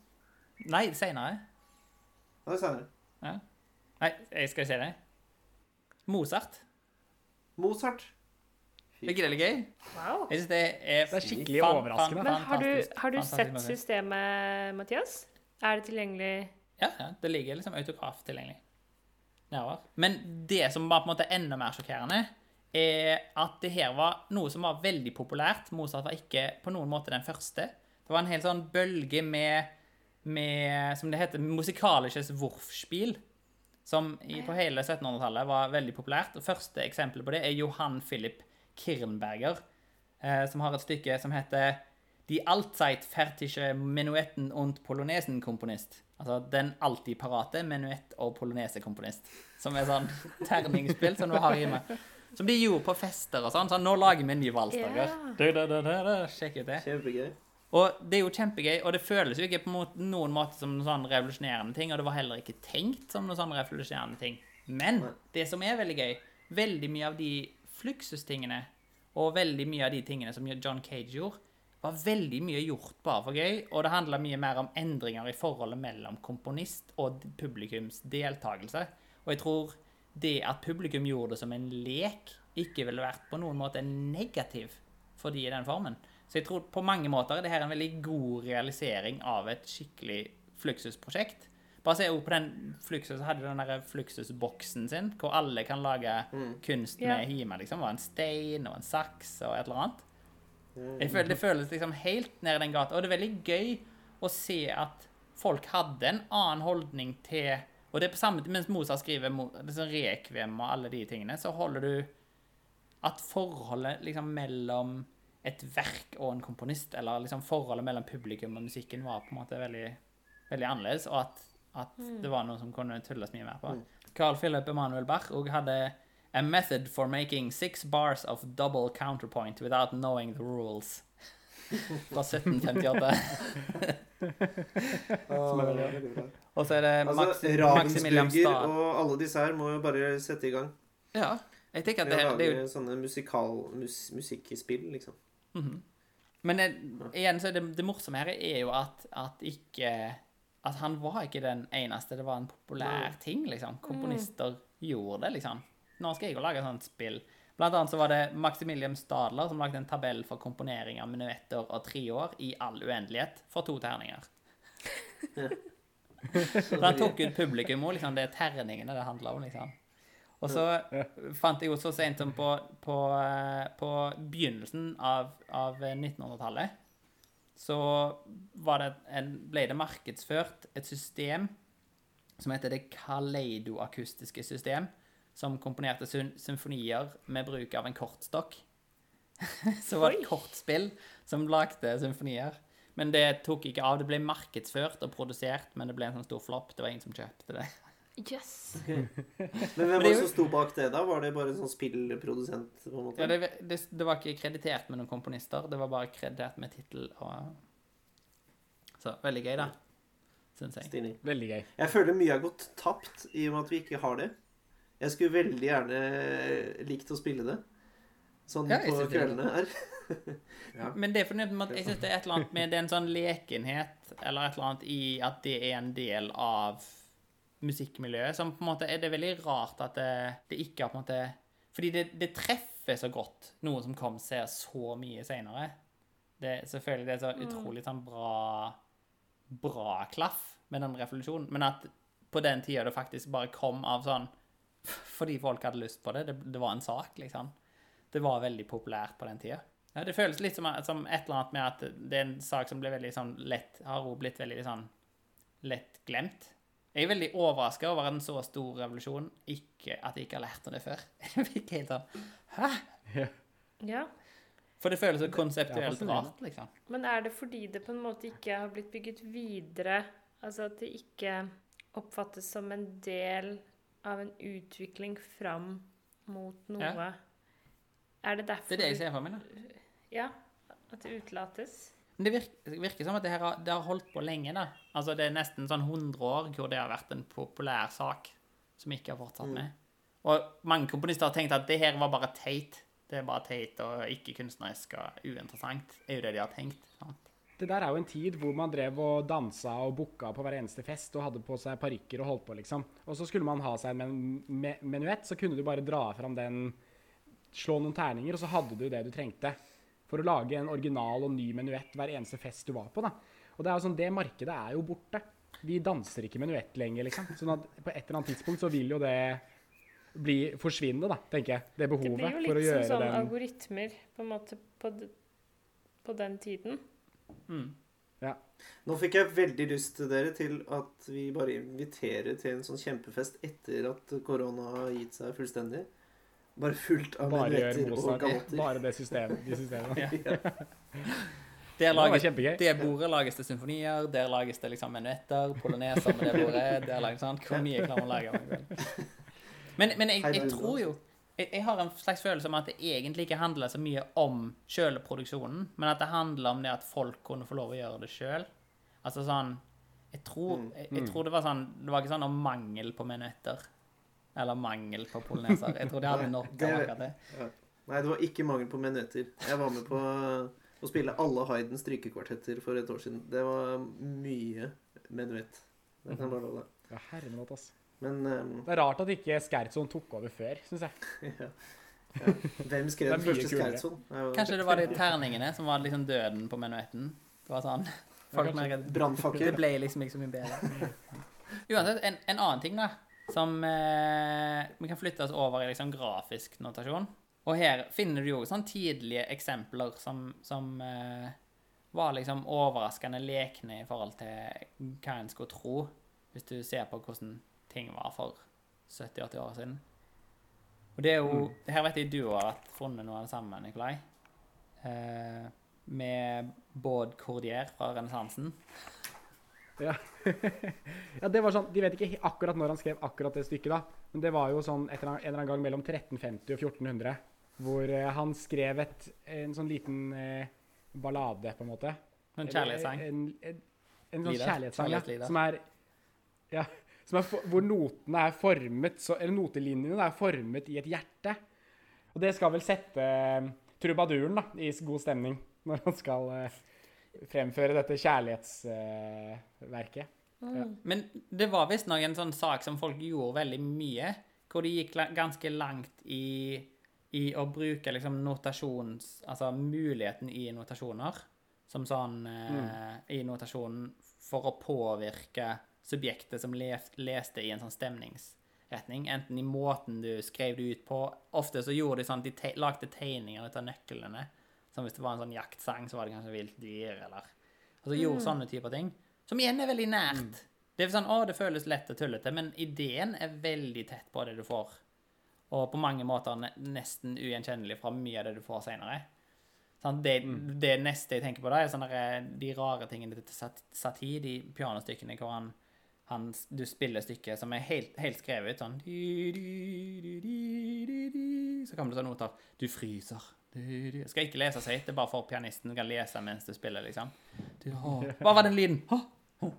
Speaker 4: Nei, seinere.
Speaker 2: Ja, det er senere.
Speaker 4: Nei, jeg skal si det. Mozart.
Speaker 2: Mozart.
Speaker 4: Det er gøy?
Speaker 3: Wow.
Speaker 4: Jeg synes det er
Speaker 1: Det er skikkelig
Speaker 4: fan-
Speaker 1: overraskende.
Speaker 4: fan-
Speaker 3: Men har du, har du sett systemet, Mathias? Er det tilgjengelig?
Speaker 4: Ja, ja, det ligger liksom autograf tilgjengelig. Nedover. Men det som var på en måte enda mer sjokkerende, er at det her var noe som var veldig populært. Mozart var ikke på noen måte den første. Det var en hel sånn bølge med, med som det heter, musikalisches Wurfspiel, som i, på hele 1700-tallet var veldig populært. Og første eksempelet på det er Johan Philip Kirnberger, eh, som har et stykke som heter Die allzeit fertige Menuetten und Polonesen-komponist. Altså den alltid parate menuett- og polonese-komponist. Som er sånn terningsspill som du har hjemme. Som de gjorde på fester og sånn. Sånn, nå lager vi en ny valsdager. Yeah. Sjekk ut det.
Speaker 2: Kjempegøy.
Speaker 4: Og det er jo kjempegøy, og det føles jo ikke på noen måte som noen sånn revolusjonerende ting, og det var heller ikke tenkt som noen sånn revolusjonerende ting. Men det som er veldig gøy, veldig mye av de Fluxus-tingene, og veldig mye av de tingene som John Cage gjorde, var veldig mye gjort bare for gøy, og det handla mye mer om endringer i forholdet mellom komponist og publikums deltakelse. Og jeg tror det at publikum gjorde det som en lek, ikke ville vært på noen måte negativ for de i den formen. Så jeg tror på mange måter er det her en veldig god realisering av et skikkelig Fluxus-prosjekt. Bare se på den Fluxus hadde den der Fluxus-boksen sin, hvor alle kan lage kunst
Speaker 3: med
Speaker 4: med hjemme. liksom. Var en stein og en saks og et eller annet. Jeg føler, det føles liksom helt ned i den gata. Og det er veldig gøy å se at folk hadde en annen holdning til Og det er på samme tid, mens Mozart skriver liksom rekvem og alle de tingene, så holder du at forholdet liksom mellom et verk og en komponist, eller liksom forholdet mellom publikum og musikken, var på en måte veldig, veldig annerledes, og at, at det var noe som kunne tulles mye mer på. Carl Philip Emanuel Bach og hadde A method for making six bars of double counterpoint without knowing the rules. Fra 1758.
Speaker 2: Som
Speaker 1: er veldig-
Speaker 2: veldig bra.
Speaker 4: Og så er det
Speaker 2: Altså,
Speaker 4: Maximilian Stad.
Speaker 2: og alle disse her må jo bare sette i gang.
Speaker 4: Ja, jeg tenker at det, det er
Speaker 2: lage
Speaker 4: jo
Speaker 2: sånne musikal, mus, musikkspill, liksom.
Speaker 4: Men det, igjen så det, det morsomme her er jo at, at ikke At han var ikke den eneste. Det var en populær ting, liksom. Komponister gjorde det, liksom. Nå skal jeg jo lage et sånt spill. Blant annet så var det Maximilian Stadler som lagde en tabell for komponering av minuetter og treår i all uendelighet for to terninger. Så han tok ut publikum og liksom, det er terningene det handler om, liksom. Og så fant jeg jo så sent som på, på, eh, på begynnelsen av, av 1900-tallet, så var det en, ble det markedsført et system som heter det kaleidoakustiske system, som komponerte symfonier med bruk av en kortstokk. så var det et kortspill som lagde symfonier. Men det tok ikke av. Det ble markedsført og produsert, men det ble en sånn stor flopp. Det var ingen som kjøpte det.
Speaker 3: Yes.
Speaker 2: Men hvem var det som sto bak det, da? Var det bare en sånn spillprodusent? på en måte?
Speaker 4: Ja, det, det, det var ikke kreditert med noen komponister, det var bare kreditert med tittel og Så veldig gøy, da. Syns jeg.
Speaker 2: Stilig.
Speaker 1: Veldig gøy.
Speaker 2: Jeg føler mye har gått tapt i og med at vi ikke har det. Jeg skulle veldig gjerne likt å spille det. Sånn
Speaker 4: Ja,
Speaker 2: på kveldene her. Ja.
Speaker 4: Men det er fordi at jeg syns det er et eller annet med det er en sånn lekenhet eller et eller annet i at det er en del av musikkmiljøet som på en måte er det veldig rart at det, det ikke har på en måte Fordi det, det treffer så godt noe som kom seg så mye seinere. Selvfølgelig det er så utrolig sånn bra bra klaff med den revolusjonen, men at på den tida det faktisk bare kom av sånn fordi folk hadde lyst på det. Det, det var en sak, liksom. Det var veldig populært på den tida. Ja, det føles litt som, som et eller annet med at det er en sak som ble veldig sånn lett Har hun blitt veldig sånn lett glemt. Jeg er veldig overraska over en så stor revolusjon, ikke at jeg ikke har lært om det før. Jeg fikk helt sånn Hæ?
Speaker 3: Ja.
Speaker 4: For det føles så
Speaker 1: Ja,
Speaker 4: konseptuelt rart, liksom.
Speaker 3: Men er det fordi det på en måte ikke har blitt bygget videre? Altså at det ikke oppfattes som en del av en utvikling fram mot noe? Er det derfor
Speaker 4: Det er det jeg ser for meg. da.
Speaker 3: Ja, at det utelates?
Speaker 4: Men det virker, virker som at det her det har holdt på lenge. da. Altså Det er nesten sånn 100 år hvor det har vært en populær sak som ikke har fortsatt med. Og mange komponister har tenkt at det her var bare teit. Det er bare teit og ikke kunstnerisk og uinteressant. er jo det de har tenkt. sant?
Speaker 1: Det der er jo en tid hvor man drev og dansa og booka på hver eneste fest og hadde på seg parykker og holdt på, liksom. Og så skulle man ha seg en men me menuett, så kunne du bare dra fram den, slå noen terninger, og så hadde du det du trengte for å lage en original og ny menuett hver eneste fest du var på, da. Og det er jo sånn, det markedet er jo borte. Vi danser ikke menuett lenger, liksom. Sånn at på et eller annet tidspunkt så vil jo det bli forsvinne, da, tenker jeg. Det
Speaker 3: Det
Speaker 1: behovet
Speaker 3: blir jo
Speaker 1: for å
Speaker 3: litt som
Speaker 1: gjøre
Speaker 3: sånn
Speaker 1: den
Speaker 3: algoritmer på en måte på, på den tiden.
Speaker 1: Ja.
Speaker 2: Nå fikk jeg veldig lyst til dere til at vi bare inviterer til en sånn kjempefest etter at korona har gitt seg fullstendig. Bare fullt av
Speaker 1: Bare gjør
Speaker 2: menuetter og galotter.
Speaker 1: Bare det systemet. De systemene.
Speaker 4: Der
Speaker 1: Det var
Speaker 4: lages,
Speaker 1: kjempegøy.
Speaker 4: det bordet lages det symfonier, der lages det liksom menuetter, poloneser med det bordet. der lages sånn. Hvor mye klarer man å lage? Men, men jeg, jeg tror jo jeg, jeg har en slags følelse om at det egentlig ikke handler så mye om selve produksjonen, men at det handler om det at folk kunne få lov å gjøre det sjøl. Altså sånn Jeg tror,
Speaker 2: Mm.
Speaker 4: jeg, jeg tror det var sånn Det var ikke sånn om mangel på menuetter. Eller mangel på poloneser. Jeg tror de hadde nok
Speaker 2: det-
Speaker 4: av akkurat det.
Speaker 2: Nei, det var ikke mangel på menuetter. Jeg var med på å spille alle Haydn strykekvartetter for et år siden. Det var mye menuett. Det kan jeg bare love deg.
Speaker 1: Ja, herrenåt, ass.
Speaker 2: Men um...
Speaker 1: Det er rart at ikke Skertson tok over før, syns jeg.
Speaker 2: ja. Ja. Hvem skrev den første er jo-
Speaker 4: Kanskje det var de terningene som var liksom døden på menuetten. Det var sånn Folk merket Det ble liksom ikke så mye bedre. Uansett, en, en annen ting, da, som eh, Vi kan flytte oss over i liksom grafisk notasjon. Og her finner du jo sånn tidlige eksempler som, som eh, var liksom overraskende lekne i forhold til hva en skulle tro, hvis du ser på hvordan ting var for 70-80 år siden. Og det er jo Her vet jeg du har funnet noe av det samme, Nikolai. Eh, med Baud Cordier fra renessansen.
Speaker 1: Ja. ja, det var sånn, De vet ikke akkurat når han skrev akkurat det stykket, da. Men det var jo sånn en eller annen gang mellom 1350 og 1400. Hvor eh, han skrev et, en sånn liten eh, ballade, på en måte.
Speaker 4: En kjærlighetssang.
Speaker 1: En, en, en sånn kjærlighetssang, ja. Som er, ja, som er for, hvor notene er formet så, Eller notelinjene er formet i et hjerte. Og det skal vel sette eh, trubaduren da, i god stemning når han skal eh, fremføre dette kjærlighetsverket. Ja.
Speaker 4: Men det var visstnok en sånn sak som folk gjorde veldig mye, hvor de gikk ganske langt i, i å bruke liksom notasjons... Altså muligheten i notasjoner, som sånn eh, I notasjonen for å påvirke subjektet som les, leste i en sånn stemningsretning. Enten i måten du skrev det ut på Ofte så gjorde de sånn de te lagde tegninger ut av nøklene. Som hvis det var en sånn jaktsang, så var det kanskje vilt dyr, eller Altså gjorde sånne typer ting. Som igjen er veldig nært. Det er sånn, å, det føles lett og tullete, men ideen er veldig tett på det du får. Og på mange måter nesten ugjenkjennelig fra mye av det du får senere. Sånn, det, det neste jeg tenker på da, er sånne de rare tingene til Sat- i, de pianostykkene hvor han, han, du spiller stykket som er helt, helt skrevet ut, sånn. Så kommer det sånn noter. Du fryser. Du, du. Jeg skal ikke lese høyt, det er bare for pianisten kan lese mens du spiller, liksom. Du, har- Hva var den lyden? Og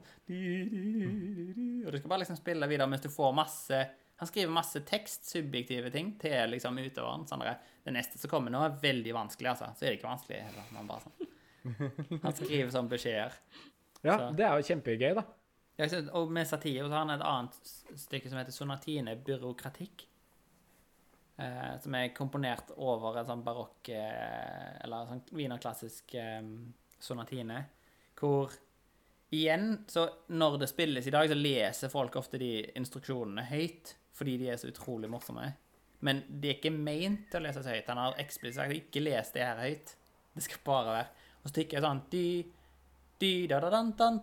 Speaker 4: du skal bare liksom spille videre mens du får masse Han skriver masse tekst, subjektive ting, til liksom utøveren. Sånn det neste som kommer nå, er veldig vanskelig, altså. Så er det ikke vanskelig heller. Man bare sånn. Han skriver sånn beskjeder.
Speaker 1: Ja,
Speaker 4: Så-
Speaker 1: det er jo kjempegøy, da.
Speaker 4: Ja, og med satire så har han et annet stykke som heter Sonatine byråkratikk. Eh, som er komponert over en sånn barokk eh, Eller sånn wienerklassisk eh, sonatine. Hvor igjen, så når det spilles i dag, så leser folk ofte de instruksjonene høyt. Fordi de er så utrolig morsomme. Men de er ikke meint til å leses høyt. Han har eksplisitt sagt ikke les det her høyt. Det skal bare være Og så tykker jeg sånn dy, dy, da, da, dan, dan,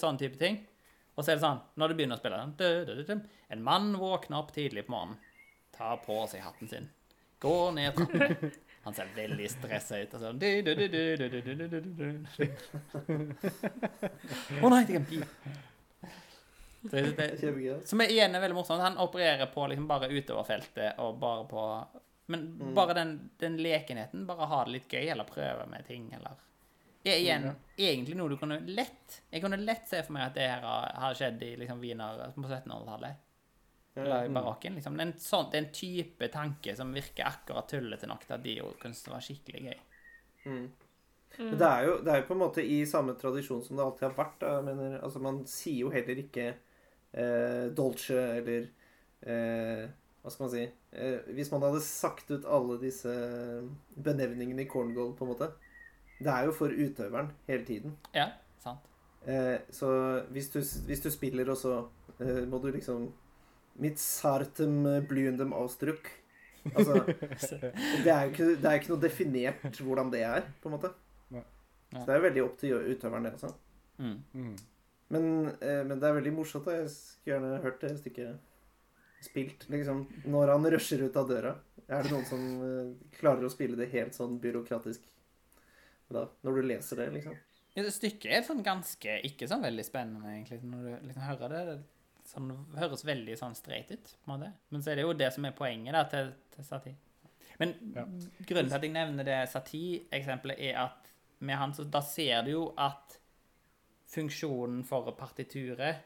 Speaker 4: sånn. Og så er det sånn, når du begynner å spille En mann våkner opp tidlig på morgenen, tar på seg hatten sin, går ned trappene Han ser veldig stressa ut. Og sånn Å nei, det er en
Speaker 2: pip.
Speaker 4: Som er igjen er veldig morsomt. Han opererer på liksom bare utoverfeltet og bare på Men bare den, den lekenheten. Bare ha det litt gøy, eller prøve med ting, eller er igjen egentlig noe du kunne lett Jeg kunne lett se for meg at det her har, har skjedd i liksom Wiener på 1700-tallet. Eller i barokken. liksom. Det er, en sånn, det er en type tanke som virker akkurat tullete nok til at de synes var skikkelig gøy.
Speaker 2: Mm. Men det er, jo, det er jo på en måte i samme tradisjon som det alltid har vært. Da. Mener, altså, man sier jo heller ikke eh, dolce eller eh, Hva skal man si eh, Hvis man hadde sagt ut alle disse benevningene i corngold, på en måte Det er jo for utøveren hele tiden.
Speaker 4: Ja, sant.
Speaker 2: Eh, så hvis du, hvis du spiller, og så eh, må du liksom Mitt sartem blyendem austruck. Altså, det er jo ikke, det er ikke noe definert hvordan det er, på en måte.
Speaker 1: Nei.
Speaker 2: Så det er jo veldig opp til utøveren, det også.
Speaker 4: Mm.
Speaker 1: Mm.
Speaker 2: Men, eh, men det er veldig morsomt. da. Jeg skulle gjerne hørt det stykket spilt. Liksom, når han rusher ut av døra. Er det noen som eh, klarer å spille det helt sånn byråkratisk da? Når du leser det, liksom?
Speaker 4: Ja, det Stykket er sånn ganske ikke sånn veldig spennende, egentlig, når du liksom hører det. det sånn, høres veldig sånn streit ut, på en måte. Men så er det jo det som er poenget da, til, til Satie. Men
Speaker 1: Ja.
Speaker 4: grunnen til at jeg nevner det Satie-eksempelet, er at med han, så da ser du jo at funksjonen for partituret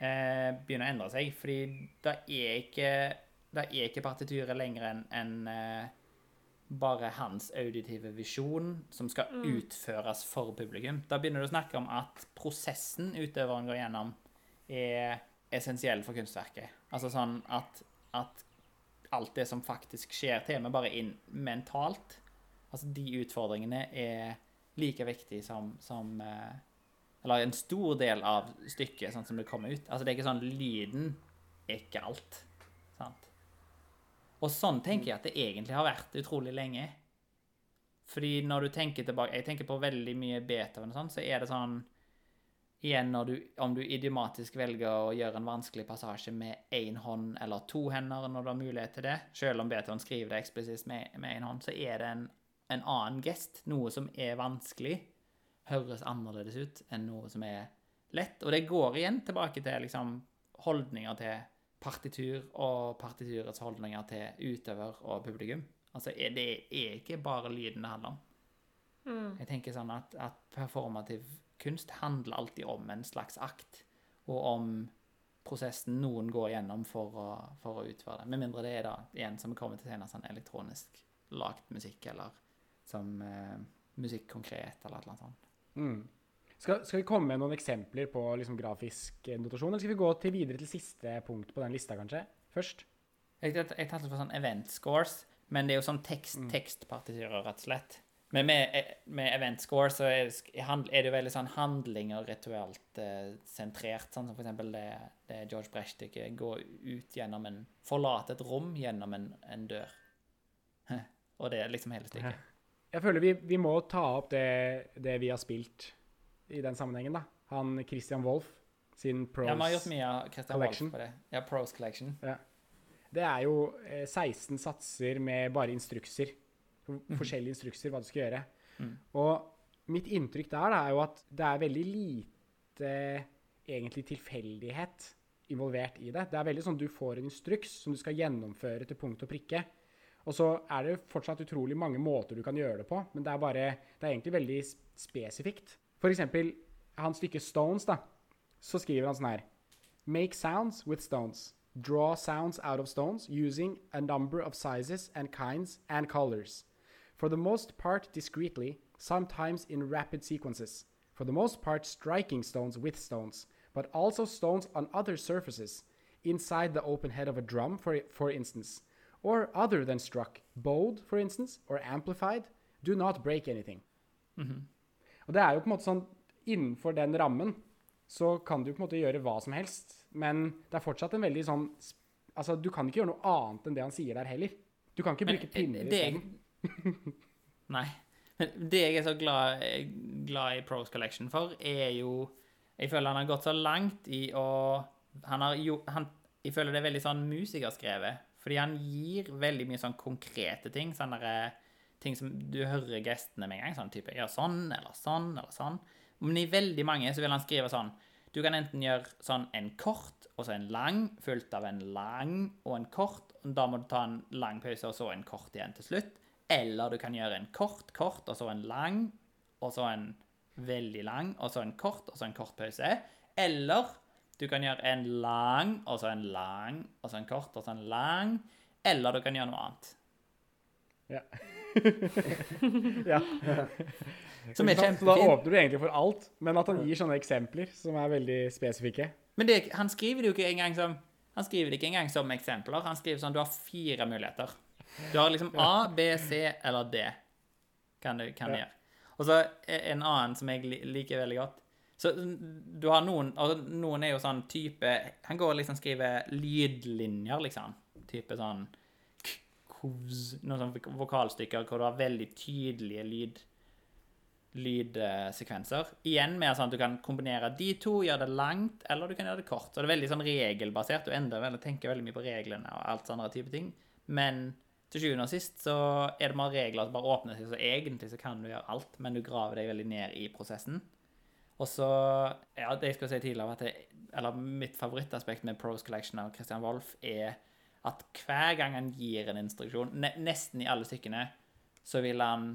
Speaker 4: eh, begynner å endre seg. Fordi da er ikke, da er ikke partituret lenger enn en, eh, bare hans auditive visjon som skal utføres for publikum. Da begynner du å snakke om at prosessen utøveren går gjennom, er essensiell for kunstverket. Altså sånn at, at alt det som faktisk skjer til meg, bare inn mentalt. Altså de utfordringene er like viktig som, som eh, Eller en stor del av stykket, sånn som det kommer ut. Altså det er ikke sånn Lyden er ikke alt. Sant? Og sånn tenker jeg at det egentlig har vært utrolig lenge. Fordi når du tenker tilbake Jeg tenker på veldig mye Beethoven og sånn, så er det sånn Igjen du, om du idiomatisk velger å gjøre en vanskelig passasje med én hånd eller to hender når du har mulighet til det, selv om Beethoven skriver det eksplisitt med én hånd, så er det en, en annen gest. Noe som er vanskelig, høres annerledes ut enn noe som er lett. Og det går igjen tilbake til liksom, holdninger til partitur og partiturets holdninger til utøver og publikum. Altså, er det er ikke bare lyden det handler om. Jeg tenker sånn at, at performativ kunst handler alltid om en slags akt, og om prosessen noen går gjennom for å, for å utføre det. Med mindre det er da, igjen, som vi kommer til senere, sånn elektronisk lagt musikk, eller som eh, musikk konkret, eller et eller annet sånt.
Speaker 1: Mm. Skal, skal vi komme med noen eksempler på liksom, grafisk eh, notasjon, eller skal vi gå til videre til siste punkt på den lista, kanskje? Først?
Speaker 4: Jeg, jeg, jeg tatt litt for sånn event scores, men det er jo sånn tekst, tekstpartityrer, rett og slett. Men med, med event score så er det, er det jo veldig sånn handling og rituelt eh, sentrert. Sånn som for eksempel det, det George Brecht-stykket. Gå ut gjennom en Forlate et rom gjennom en, en dør. og det er liksom hele stykket.
Speaker 1: Jeg føler vi, vi må ta opp det, det vi har spilt i den sammenhengen, da. Han Christian Wolff sin Pros
Speaker 4: Ja, vi har gjort mye av Christian
Speaker 1: Collection.
Speaker 4: Wolff på det. Ja, Pros Collection.
Speaker 1: Ja. Det er jo eh, 16 satser med bare instrukser. Forskjellige instrukser hva du skal gjøre.
Speaker 4: Mm.
Speaker 1: Og mitt inntrykk der da, er jo at det er veldig lite egentlig tilfeldighet involvert i det. Det er veldig sånn du får en instruks som du skal gjennomføre til punkt og prikke. Og så er det fortsatt utrolig mange måter du kan gjøre det på, men det er bare Det er egentlig veldig spesifikt. For eksempel hans stykke Stones, da. Så skriver han sånn her Make sounds with stones. Draw sounds out of stones using a number of sizes and kinds and colors. For the most part discreetly, sometimes in rapid sequences. For the most part striking stones with stones, but also stones on other surfaces, inside the open head of a drum, for, for instance, or other than struck, bowed, for instance, or amplified. Do not break anything. Mm-hmm. Og det er jo på en måte sånn Innenfor den rammen så kan du på en måte gjøre hva som helst, men det er fortsatt en veldig sånn Altså, du kan ikke gjøre noe annet enn det han sier der heller. Du kan ikke
Speaker 4: Men,
Speaker 1: bruke pinner
Speaker 4: eh, det
Speaker 1: isteden.
Speaker 4: Nei. Men det jeg er så glad, glad i Pros Collection for, er jo Jeg føler han har gått så langt i å Han har jo han, Jeg føler det er veldig sånn musikerskrevet. Fordi han gir veldig mye sånn konkrete ting. Sånn der, ting som du hører gestene med en gang. Sånn type gjør sånn eller sånn eller sånn. Men i veldig mange så vil han skrive sånn Du kan enten gjøre sånn en kort og så en lang, fulgt av en lang og en kort. og Da må du ta en lang pause og så en kort igjen til slutt. Eller du kan gjøre en kort, kort, og så en lang, og så en veldig lang, og så en kort, og så en kort pause. Eller du kan gjøre en lang, og så en lang, og så en kort, og så en lang. Eller du kan gjøre noe annet.
Speaker 1: Ja. ja.
Speaker 4: Som er
Speaker 1: Så da åpner du egentlig for alt, men at han gir sånne eksempler som er veldig spesifikke.
Speaker 4: Men det, han skriver det jo ikke engang som Han skriver det ikke engang som eksempler. Han skriver sånn du har fire muligheter. Du har liksom A, B, C eller D. Kan du, kan du
Speaker 1: Ja.
Speaker 4: gjøre. Og så er en annen som jeg liker veldig godt. Så du har noen altså Noen er jo sånn type Han går og liksom skriver lydlinjer, liksom. Type sånn kovs, Noen sånne vokalstykker hvor du har veldig tydelige lyd lydsekvenser. Igjen mer sånn at du kan kombinere de to, gjøre det langt, eller du kan gjøre det kort. Så det er veldig sånn regelbasert. Du endrer vel og tenker veldig mye på reglene og alt sånne type ting. Men til sjuende og sist så er det bare regler som bare åpner seg, så egentlig så kan du gjøre alt, men du graver deg veldig ned i prosessen. Og så Ja, det jeg skal si tidligere, at det, eller mitt favorittaspekt med Pros Collection av Christian Wolff er at hver gang han gir en instruksjon, ne nesten i alle stykkene, så vil han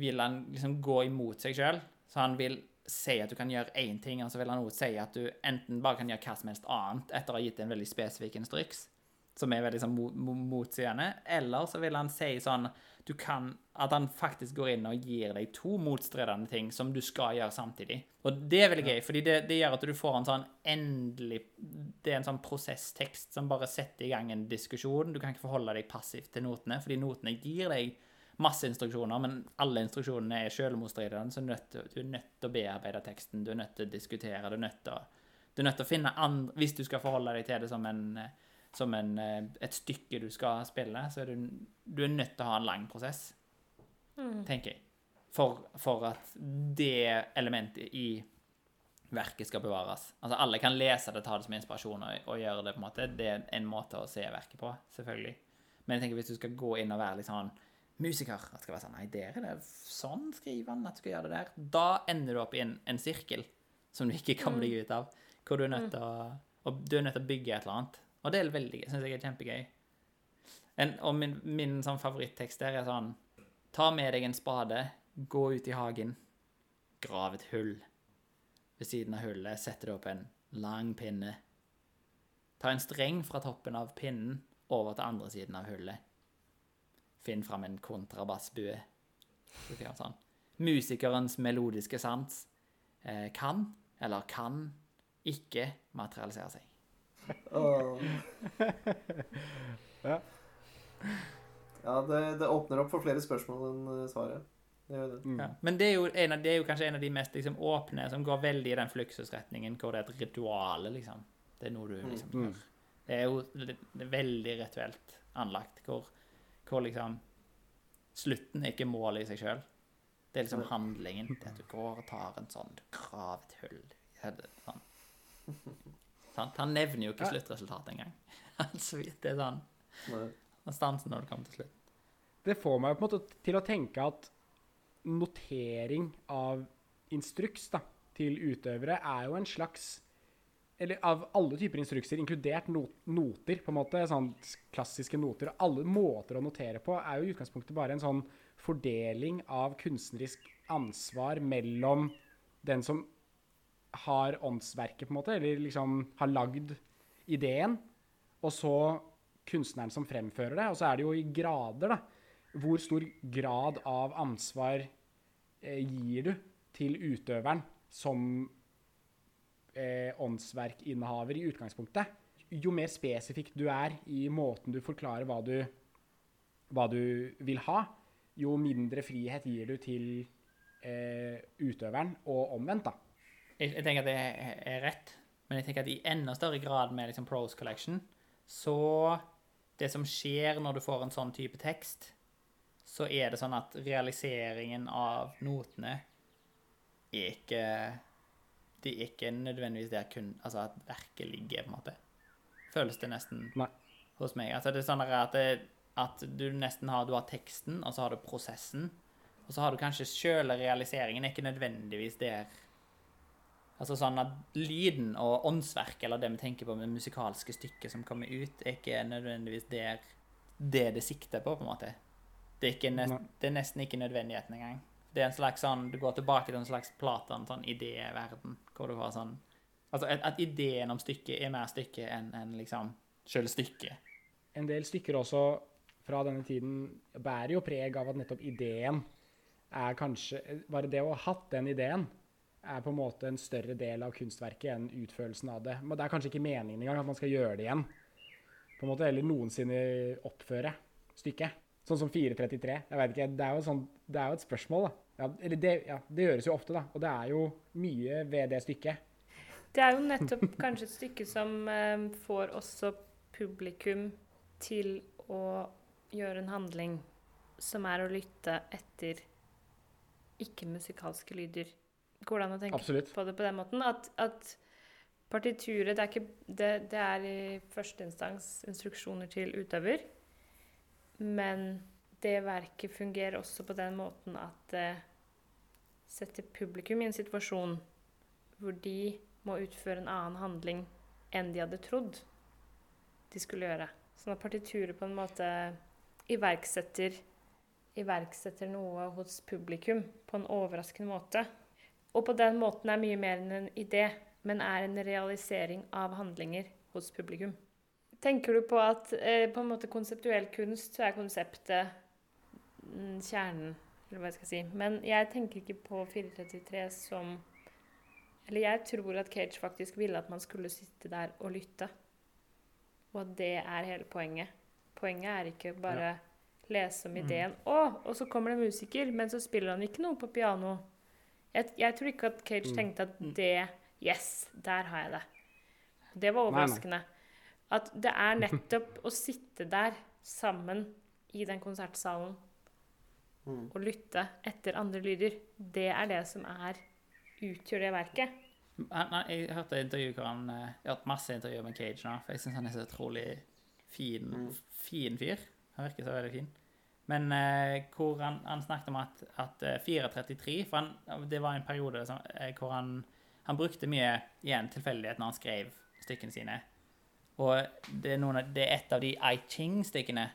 Speaker 4: vil han liksom gå imot seg sjøl. Så han vil si at du kan gjøre én ting, og så vil han også si at du enten bare kan gjøre hva som helst annet etter å ha gitt en veldig spesifikk instruks. som er veldig sånn mo- mo- motsigende. Eller så vil han si sånn du kan, At han faktisk går inn og gir deg to motstridende ting som du skal gjøre samtidig. Og det er veldig gøy, fordi det, det gjør at du får en sånn endelig Det er en sånn prosesstekst som bare setter i gang en diskusjon. Du kan ikke forholde deg passivt til notene, fordi notene gir deg masse instruksjoner, men alle instruksjonene er selvmotstridende, så nødt til- du er nødt til å bearbeide teksten, du er nødt til å diskutere, du er nødt til å, du er nødt til å finne andre Hvis du skal forholde deg til det som, en, eh, som en, eh, et stykke du skal spille, så er du, du er nødt til å ha en lang prosess, tenker jeg. For, for at det elementet i verket skal bevares. Altså Alle kan lese det, ta det som inspirasjon og, og gjøre det på en måte. Det er en måte å se verket på, selvfølgelig. Men jeg tenker hvis du skal gå inn og være litt sånn musiker at det skal være sånn, Nei, der er det sånn skriver han at du skal gjøre det der. Da ender du opp i en, en sirkel som du ikke kommer deg ut av. Hvor du er nødt til å du er nødt til å bygge et eller annet. Og det er veldig, synes jeg er kjempegøy. En, og min, min sånn favorittekst der er sånn Ta med deg en spade, gå ut i hagen, grav et hull. Ved siden av hullet setter du opp en lang pinne. Ta en streng fra toppen av pinnen over til andre siden av hullet. Finn fram en kontrabassbue. Så sånn. Musikerens melodiske sans eh, kan, eller kan, ikke materialisere seg.
Speaker 2: Åh.
Speaker 1: Ja.
Speaker 2: Ja, det, det åpner opp for flere spørsmål enn eh, svaret. Det gjør det.
Speaker 4: Ja. Men det er, jo en av, det er jo kanskje en av de mest liksom, åpne, som går veldig i den fluksusretningen, hvor det er et ritual, liksom. Det er noe du liksom
Speaker 1: Mm.
Speaker 4: Det er jo det det er veldig rituelt anlagt, hvor, hvor liksom Slutten er ikke målet i seg sjøl. Det er liksom handlingen. Det at du går og tar en sånn Du graver et hull. Sånn. Sant? Han nevner jo ikke sluttresultatet engang. Altså, det er sånn. Han stanser når det kommer til slutt.
Speaker 1: Det får meg på en måte til å tenke at notering av instruks da, til utøvere er jo en slags Eller av alle typer instrukser, inkludert no noter, på en måte, sånn klassiske noter. Alle måter å notere på er jo i utgangspunktet bare en sånn fordeling av kunstnerisk ansvar mellom den som har åndsverket, på en måte, eller liksom har lagd ideen, og så kunstneren som fremfører det. Og så er det jo i grader, da. Hvor stor grad av ansvar eh, gir du til utøveren som eh, åndsverkinnehaver i utgangspunktet? Jo mer spesifikk du er i måten du forklarer hva du, hva du vil ha, jo mindre frihet gir du til eh, utøveren, og omvendt, da.
Speaker 4: Jeg, jeg tenker at det er, rett, men jeg tenker at i enda større grad med liksom Pros Collection, så det som skjer når du får en sånn type tekst, så er det sånn at realiseringen av notene er ikke Det er ikke nødvendigvis der kun Altså at verket ligger, på en måte. Føles det nesten
Speaker 1: Nei.
Speaker 4: hos meg. Altså det er sånn at, det, at du nesten har Du har teksten, og så har du prosessen. Og så har du kanskje sjøle realiseringen er ikke nødvendigvis der Altså sånn at lyden og åndsverk, eller det vi tenker på med musikalske stykker som kommer ut, er ikke nødvendigvis der det det sikter på, på en måte. Det er, ikke nest, det er nesten ikke nødvendigheten engang. Det er en slags sånn, Du går tilbake til en slags Platan, sånn idéverden, hvor du har sånn Altså at, at ideen om stykket er mer stykke enn en liksom sjøl stykket.
Speaker 1: En del stykker også fra denne tiden bærer jo preg av at nettopp ideen er kanskje Bare det å ha hatt den ideen er på en måte en større del av kunstverket enn utførelsen av det. Men det er kanskje ikke meningen engang at man skal gjøre det igjen. På en måte, Eller noensinne oppføre stykket. Sånn som 433. Jeg vet ikke, Det er jo, sånn, det er jo et spørsmål, da. Ja, eller det, ja, det gjøres jo ofte, da. Og det er jo mye ved det stykket.
Speaker 3: Det er jo nettopp kanskje et stykke som eh, får også publikum til å gjøre en handling som er å lytte etter ikke-musikalske lyder. Går det an å tenke
Speaker 1: Absolutt.
Speaker 3: på det på den måten? At, at partituret det er, ikke, det, det er i første instans instruksjoner til utøver, men det verket fungerer også på den måten at det setter publikum i en situasjon hvor de må utføre en annen handling enn de hadde trodd de skulle gjøre. Sånn at partituret på en måte iverksetter, iverksetter noe hos publikum på en overraskende måte. Og på den måten er mye mer enn en idé, men er en realisering av handlinger hos publikum. tenker du på at eh, på en måte konseptuell kunst, så er konseptet mm, kjernen, eller hva jeg skal si. Men jeg tenker ikke på 433 som Eller jeg tror at Cage faktisk ville at man skulle sitte der og lytte. Og at det er hele poenget. Poenget er ikke bare lese om ideen. Å, og så kommer det en musiker, men så spiller han ikke noe på piano. Jeg, jeg tror ikke at Cage tenkte at det Yes, der har jeg det. Det var
Speaker 1: Nei, nei.
Speaker 3: overraskende. At det er nettopp å sitte der sammen i den konsertsalen
Speaker 2: Mm.
Speaker 3: og lytte etter andre lyder, det er det som er utgjør det verket.
Speaker 4: Nei, han, jeg hørte intervju hvor han eh, Jeg har hørt masse intervjuer med Cage nå, for jeg syns han er så utrolig fin,
Speaker 2: Mm.
Speaker 4: fin fyr. Han virker så veldig fin. Men eh, hvor han, han snakket om at, at eh, 433 For han, det var en periode som, eh, hvor han, han brukte mye igjen tilfeldighet når han skrev stykkene sine. Og det er, av- det er et av de I Ching-stykkene.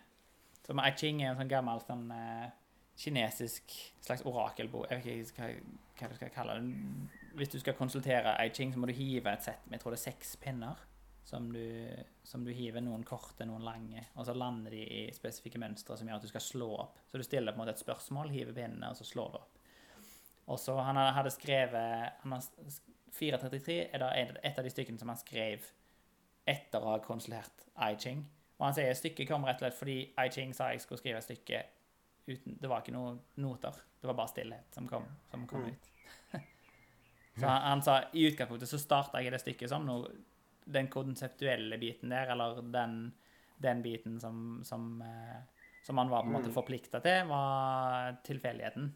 Speaker 4: Som I Ching er en sånn gammel sånn eh, kinesisk slags orakelbok. Jeg vet ikke hva du skal kalle det. Hvis du skal konsultere I Ching, så må du hive et sett med jeg tror det er seks pinner. Som du, som du hiver noen korte, noen lange, og så lander de i spesifikke mønstre som gjør at du skal slå opp. Så du stiller på en måte et spørsmål, hiver pinnene, og så slår du opp. Og så han hadde skrevet han har, 433 er da et, av de stykkene som han skrev etter å ha konsultert I Ching. Og han sier stykket kom rett og slett fordi I Ching sa jeg skulle skrive et stykke uten Det var ikke noen noter. Det var bare stillhet som kom, som kom
Speaker 2: Mm.
Speaker 4: ut. så han, han sa i utgangspunktet så starta jeg det stykket som noe Den konseptuelle biten der, eller den, den biten som, som, eh, som han var på en måte
Speaker 2: Mm.
Speaker 4: forplikta til, var tilfeldigheten.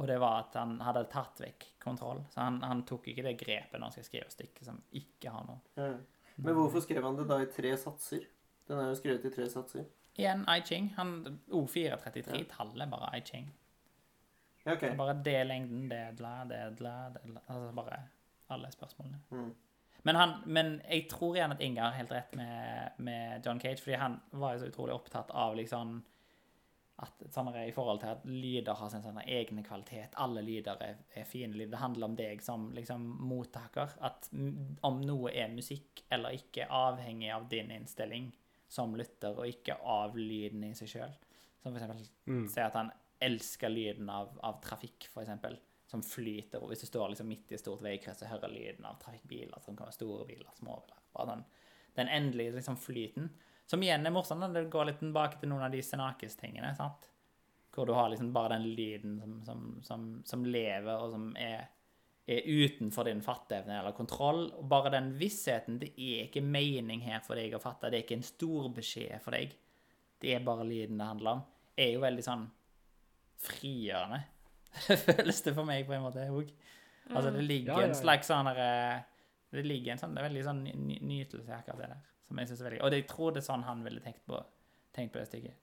Speaker 4: Og det var at han hadde tatt vekk kontroll. Så han, han tok ikke det grepet når han skal skrive stykket som ikke har noe.
Speaker 2: Ja. Men hvorfor skrev han det da i tre satser? Den er jo skrevet i tre satser.
Speaker 4: Igjen I Ching. Han, O433, tallet bare I Ching.
Speaker 2: Ja, okay.
Speaker 4: Så Bare det lengden, det er la, det er la, det er la. Altså bare alle spørsmålene.
Speaker 2: Mm.
Speaker 4: Men, han, men jeg tror igjen at Inge har helt rett med, med John Cage, fordi han var jo så utrolig opptatt av liksom at sånn er i forhold til at lyder har sin sånn egne kvalitet. Alle lyder er, er fine lyder. Det handler om deg som liksom mottaker. At om noe er musikk eller ikke, avhengig av din innstilling som lytter, og ikke av lyden i seg sjøl. Som for eksempel
Speaker 1: Mm.
Speaker 4: si at han elsker lyden av, av trafikk, for eksempel. Som flyter. Og hvis du står liksom midt i et stort veikryss og hører lyden av trafikkbiler, som være store biler, små biler. Bare den, den endelige liksom flyten. Som igjen er morsomt. Det går litt tilbake til noen av de Senakis-tingene. sant? Hvor du har liksom bare den lyden som, som, som, som lever, og som er, er utenfor din fatteevne eller kontroll. Og bare den vissheten Det er ikke mening her for deg å fatte. Det er ikke en stor beskjed for deg. Det er bare lyden det handler om. Er jo veldig sånn frigjørende. Føles det for meg på en måte òg. Altså, det ligger
Speaker 1: Ja, ja, ja.
Speaker 4: en slags sånn der, eh, Det ligger en sånn det er veldig sånn nytelse akkurat det der. Som jeg synes er veldig Og jeg tror det er sånn han ville tenkt på, tenkt på det stykket.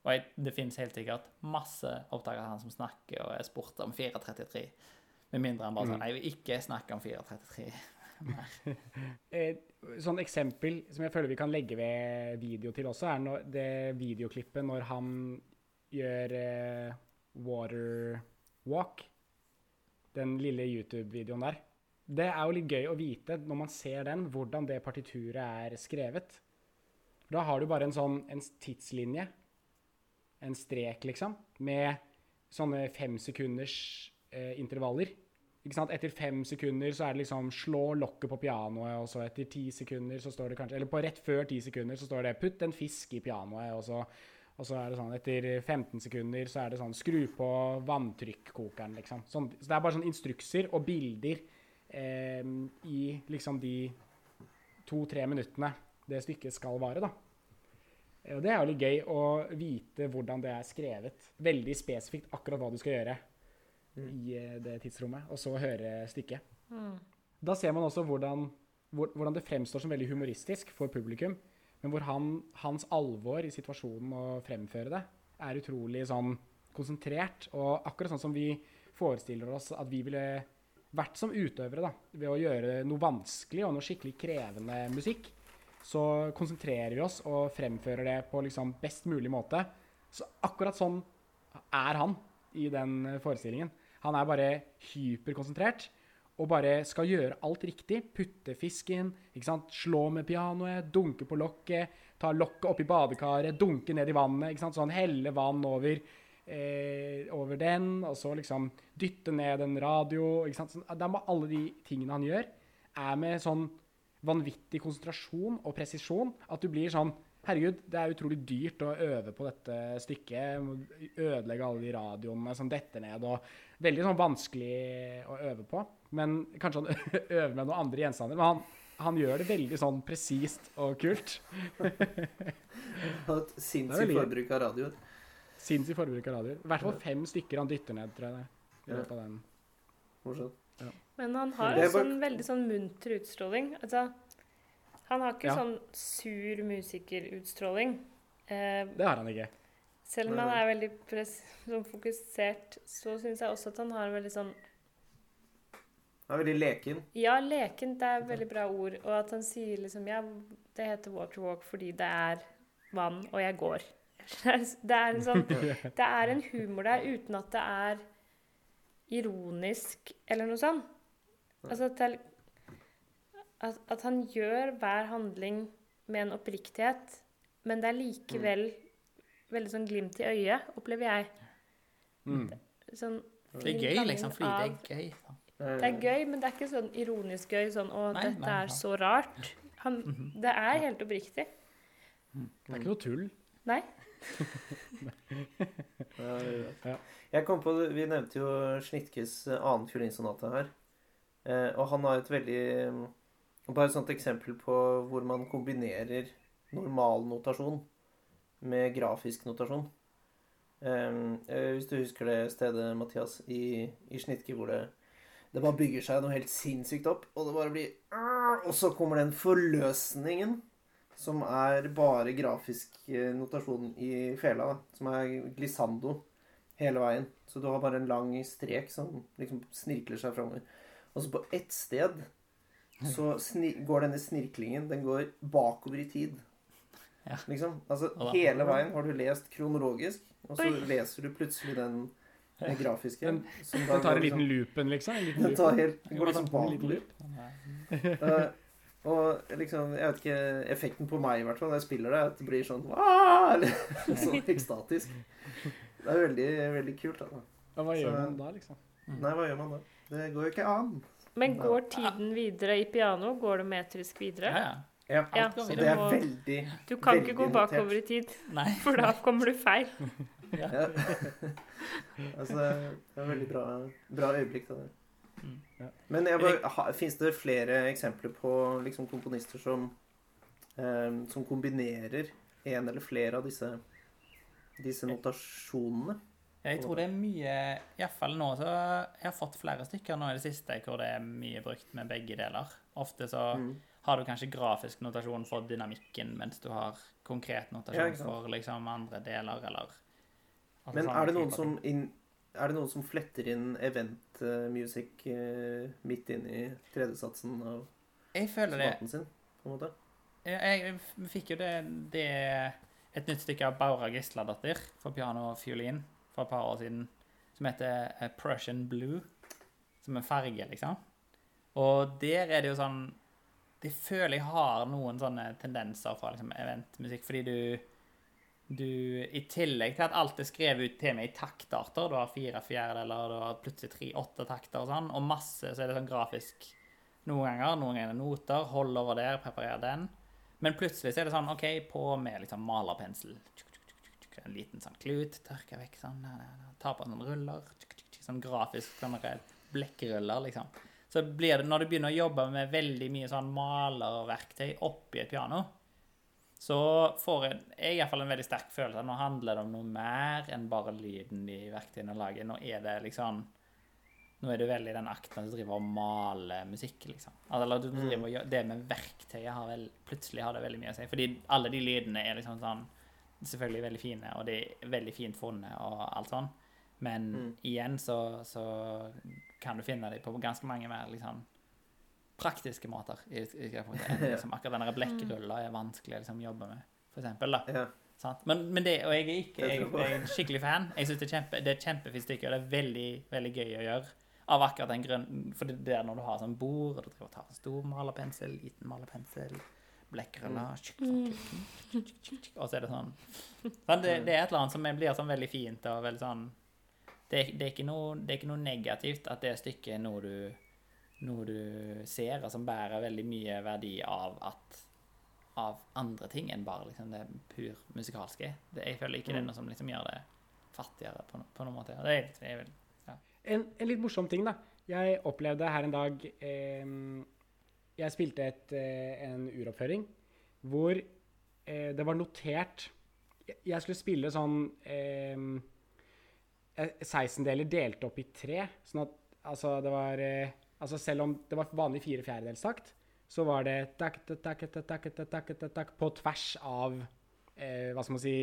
Speaker 4: Og jeg, det finnes helt sikkert masse opptak av han som snakker og er spurt om 433. Med mindre han bare
Speaker 1: Mm.
Speaker 4: sånn Jeg vil ikke snakke om 433.
Speaker 1: Et sånn eksempel som jeg føler vi kan legge ved video til også, er når det videoklippet når han gjør eh, Water Walk. Den lille YouTube-videoen der. Det er jo litt gøy å vite, når man ser den, hvordan det partituret er skrevet. Da har du bare en sånn en tidslinje, en strek, liksom, med sånne fem sekunders eh, intervaller. Etter fem sekunder så er det liksom 'slå lokket på pianoet', og så etter ti sekunder så står det kanskje Eller på rett før ti sekunder så står det 'putt en fisk i pianoet', og så, og så er det sånn etter 15 sekunder så er det sånn 'skru på vanntrykkokeren', liksom. Sånn, så det er bare sånn instrukser og bilder eh, i liksom de to-tre minuttene det stykket skal vare, da. Eh, Og det er jo litt gøy å vite hvordan det er skrevet. Veldig spesifikt akkurat hva du skal gjøre i eh, det tidsrommet, og så høre stykket. Da ser man også hvordan, hvordan det fremstår som veldig humoristisk for publikum, men hvor han, hans alvor i situasjonen å fremføre det, er utrolig sånn konsentrert, og akkurat sånn som vi forestiller oss at vi ville vært som utøvere, da, ved å gjøre noe vanskelig og noe skikkelig krevende musikk, så konsentrerer vi oss og fremfører det på liksom best mulig måte. Så akkurat sånn er han i den forestillingen. Han er bare hyperkonsentrert og bare skal gjøre alt riktig. Putte fisken, slå med pianoet, dunke på lokket, ta lokket oppi badekaret, dunke ned i vannet. Sånn helle vann over, eh, over den, og så liksom dytte ned en radio. ikke sant? Sånn, er med alle de tingene han gjør, er med sånn vanvittig konsentrasjon og presisjon at du blir sånn Herregud, det er utrolig dyrt å øve på dette stykket. Ødelegge alle de radioene som detter ned. og Veldig sånn vanskelig å øve på. Men kanskje han øver med noen andre gjenstander. Men han, han gjør det veldig sånn presist og kult.
Speaker 2: Har et sinnssykt forbruk av radioer.
Speaker 1: Sinnssykt forbruk av radioer. I hvert fall fem stykker han dytter ned, tror jeg. det, i løpet av den.
Speaker 2: Morsomt.
Speaker 3: Men han har en sånn veldig sånn munter utstråling. Altså, han har ikke
Speaker 1: Ja.
Speaker 3: sånn sur musikerutstråling. Eh,
Speaker 1: Det har han ikke.
Speaker 3: selv om han er veldig pres sånn fokusert, så syns jeg også at han har en veldig sånn
Speaker 2: Han er veldig leken.
Speaker 3: Ja, leken det er et veldig bra ord. Og at han sier liksom Ja, det heter water walk fordi det er vann, og jeg går. Det er en sånn Det er en humor der uten at det er ironisk eller noe sånt. Altså at, det at, at han gjør hver handling med en oppriktighet, men det er likevel veldig sånn glimt i øyet, opplever jeg.
Speaker 1: Mm.
Speaker 3: Sånn
Speaker 4: Det er gøy, liksom, fordi det er gøy.
Speaker 3: Det er gøy, men det er ikke sånn ironisk gøy sånn 'Å,
Speaker 4: Nei,
Speaker 3: dette
Speaker 4: nei, ja.
Speaker 3: er så rart'. Han, det er helt oppriktig.
Speaker 1: Det er ikke noe tull.
Speaker 3: Nei?
Speaker 2: Ja.
Speaker 1: Ja.
Speaker 2: Jeg kom på, Vi nevnte jo Snitkes eh, annen fiolinsonate her. Eh, og han har et veldig eh, Bare et sånt eksempel på hvor man kombinerer normal notasjon med grafisk notasjon. Eh, eh, hvis du husker det stedet, Mathias, i, i Schnittke hvor det det bare bygger seg noe helt sinnssykt opp, og det bare blir Og så kommer den forløsningen som er bare grafisk eh, notasjon i fela, da, som er glissando hele veien. Så du har bare en lang strek som liksom snirkler seg framover. Og så på ett sted så går denne snirklingen Den går bakover i tid.
Speaker 4: Ja.
Speaker 2: Liksom. Altså hele veien har du lest kronologisk, og så leser du plutselig den, den grafiske.
Speaker 1: Den-
Speaker 2: som da
Speaker 1: Den tar
Speaker 2: går
Speaker 1: en liten
Speaker 2: liksom-
Speaker 1: loopen, liksom. En liten
Speaker 2: Den tar helt, den går liksom
Speaker 1: En liten loop.
Speaker 2: Uh, og liksom, jeg vet ikke Effekten på meg i hvert fall når jeg spiller det, at det blir sånn eller sånn ekstatisk. Det er veldig, veldig kult. Da.
Speaker 1: Ja, hva gjør
Speaker 2: Så-
Speaker 1: man da, liksom?
Speaker 2: Nei, hva gjør man da? Det går jo ikke an.
Speaker 3: Men går tiden videre i piano? Går det metrisk videre?
Speaker 4: ja.
Speaker 2: Ja,
Speaker 3: Ja,
Speaker 4: ja,
Speaker 3: så
Speaker 2: det er veldig
Speaker 3: Du kan ikke gå
Speaker 2: notert.
Speaker 3: bakover i tid,
Speaker 4: Nei.
Speaker 3: for da kommer du feil.
Speaker 2: ja. altså, Det er veldig bra, bra øyeblikk. Da.
Speaker 4: Mm.
Speaker 1: Ja.
Speaker 2: Men fins det flere eksempler på liksom, komponister som, eh, som kombinerer en eller flere av disse, disse notasjonene?
Speaker 4: Jeg tror det er mye Iallfall nå så Jeg har fått flere stykker nå i det siste hvor det er mye brukt med begge deler. Ofte så
Speaker 2: Mm.
Speaker 4: har du kanskje grafisk notasjon for dynamikken, mens du har konkret notasjon
Speaker 2: ja,
Speaker 4: for liksom andre deler, eller altså
Speaker 2: Men er det noen som, inn, er det noen som fletter inn event eh, music eh, midt inn i tredjesatsen av
Speaker 4: Jeg føler det
Speaker 2: sin? på en måte?
Speaker 4: Jeg, jeg fikk jo det, det Et nytt stykke av Baura Gisladottir for piano og fiolin for et par år siden, som heter eh, Prussian Blue. Som en farge, liksom. Og der er det jo sånn Det føler jeg har noen sånne tendenser fra liksom, eventmusikk, fordi du du, I tillegg til at alt er skrevet ut til meg i taktarter, du har fire fjerdedeler, du har plutselig tre åtte takter og sånn, og masse, så er det sånn grafisk noen ganger. Noen ganger noter, hold over der, preparer den. Men plutselig så er det sånn, OK, på med liksom malerpensel. En liten sånn klut, tørker vekk sånn, ta på sånn ruller, sånn grafisk sånn blekkruller, liksom. Så blir det, når du begynner å jobbe med veldig mye sånn malerverktøy oppi et piano, så får jeg, jeg i hvert fall en veldig sterk følelse av nå handler det om noe mer enn bare lyden de verktøyene lager. Nå er det liksom Nå er du veldig i den akten som driver og maler musikk, liksom. Altså, Eller du driver gjør, det med verktøyet har vel Plutselig har det veldig mye å si. Fordi alle de lydene er liksom sånn Selvfølgelig veldig fine, og de er veldig fint funnet og alt sånn. Men
Speaker 2: Mm.
Speaker 4: igjen så, så kan du finne dem på ganske mange mer liksom praktiske måter. I, i, liksom, akkurat denne blekkrulla er vanskelig å liksom, jobbe med, for eksempel. Da.
Speaker 2: Ja.
Speaker 4: Men, men det, og jeg er ikke jeg,
Speaker 2: jeg.
Speaker 4: er en skikkelig fan. Jeg synes det er, kjempe, det er stykke, og det er veldig, veldig gøy å gjøre. Av akkurat den grunn For det er når du har sånn bord, og du driver og tar en stor malerpensel, liten malerpensel, blekkruller tjukk, sånn, Og så er det sånn sånn, det, det er et eller annet som blir sånn veldig fint og veldig sånn det, det, er noe, det er ikke noe negativt at det stykket er noe du, noe du ser, og som bærer veldig mye verdi av at av andre ting enn bare liksom det pur musikalske. Det, jeg føler ikke det er noe som liksom gjør det fattigere på, på noen måte. Det, det er vel
Speaker 1: En, en litt morsom ting, da. Jeg opplevde her en dag eh, Jeg spilte et, eh, en uroppføring hvor eh, det var notert Jeg, jeg skulle spille sånn eh, eh, 16-deler delt opp i tre. Sånn at altså, det var eh, Altså selv om det var vanlig fire fjerdedelstakt, så var det tak, tak, tak, på tvers av eh, hva skal man si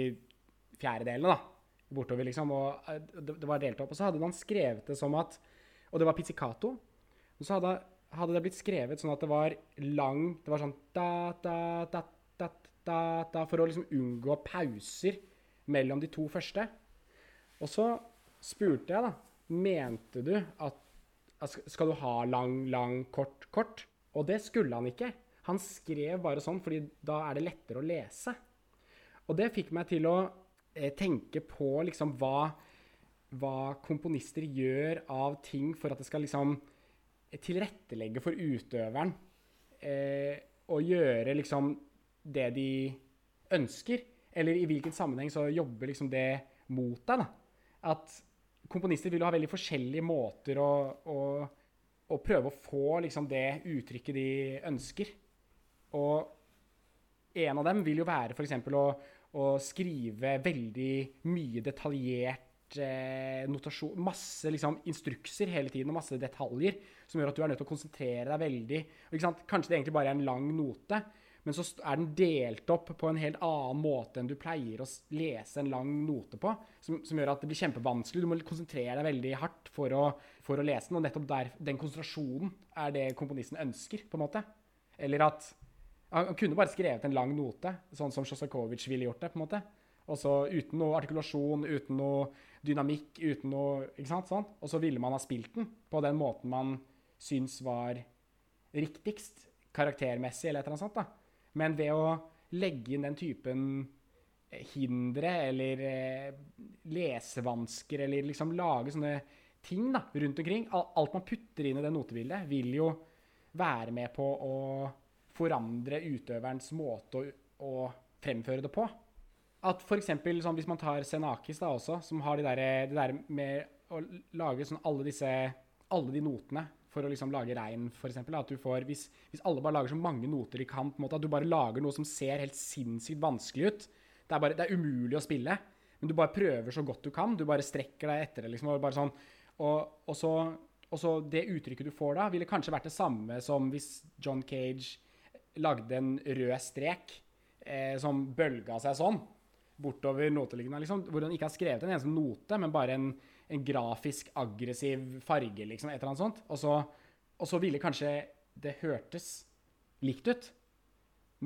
Speaker 1: fjerdedelene, da. Bortover, liksom. Og eh, det var delt opp. Og så hadde man skrevet det som at Og det var pizzicato. Og så hadde, hadde, det blitt skrevet sånn at det var lang Det var sånn da, da, da, da, da, da For å liksom unngå pauser mellom de to første. Og så spurte jeg, da Mente du at skal du ha lang, lang, kort, kort? Og det skulle han ikke. Han skrev bare sånn, fordi da er det lettere å lese. Og det fikk meg til å eh, tenke på liksom hva, hva komponister gjør av ting for at det skal liksom tilrettelegge for utøveren. Eh, og gjøre liksom det de ønsker. Eller i hvilken sammenheng så jobber liksom det mot deg. da. At komponister vil jo ha veldig forskjellige måter å, å, å prøve å få liksom det uttrykket de ønsker. Og en av dem vil jo være f.eks. Å, å skrive veldig mye detaljert eh, notasjon Masse liksom, instrukser hele tiden og masse detaljer som gjør at du er nødt til å konsentrere deg veldig. Kanskje det egentlig bare er en lang note, men så er den delt opp på en helt annen måte enn du pleier å lese en lang note på, som, som gjør at det blir kjempevanskelig. Du må konsentrere deg veldig hardt for å, for å lese den, og nettopp der, den konsentrasjonen er det komponisten ønsker, på en måte. Eller at han, kunne bare skrevet en lang note, sånn som Sjostakovitsj ville gjort det, på en måte. Og så uten noe artikulasjon, uten noe dynamikk, uten noe Ikke sant? Sånn. Og så ville man ha spilt den på den måten man syns var riktigst, karaktermessig, eller et eller annet sånt. da. Men ved å legge inn den typen eh, hindre eller eh, lesevansker, eller liksom lage sånne ting da, rundt omkring Alt man putter inn i det notebildet, vil jo være med på å forandre utøverens måte å, å fremføre det på. At eksempel, sånn, hvis man tar Senakis da også, som har det der, det der med å lage sånn alle disse alle de notene for å liksom lage for eksempel. At hvis, hvis alle bare lager så mange noter på en måte, at du bare lager noe som ser helt sinnssykt vanskelig ut Det er, bare, det er umulig å spille, men du bare prøver så godt du kan. Du bare strekker deg etter det. liksom, og sånn, og, og, så, og så det uttrykket du får da, ville kanskje vært det samme som hvis John Cage lagde en rød strek eh, som bølga seg sånn bortover noteliggende, liksom, hvor han ikke har skrevet en eneste note, men bare en, en grafisk aggressiv farge, liksom, et eller annet sånt. Og så, og så ville kanskje det hørtes likt ut,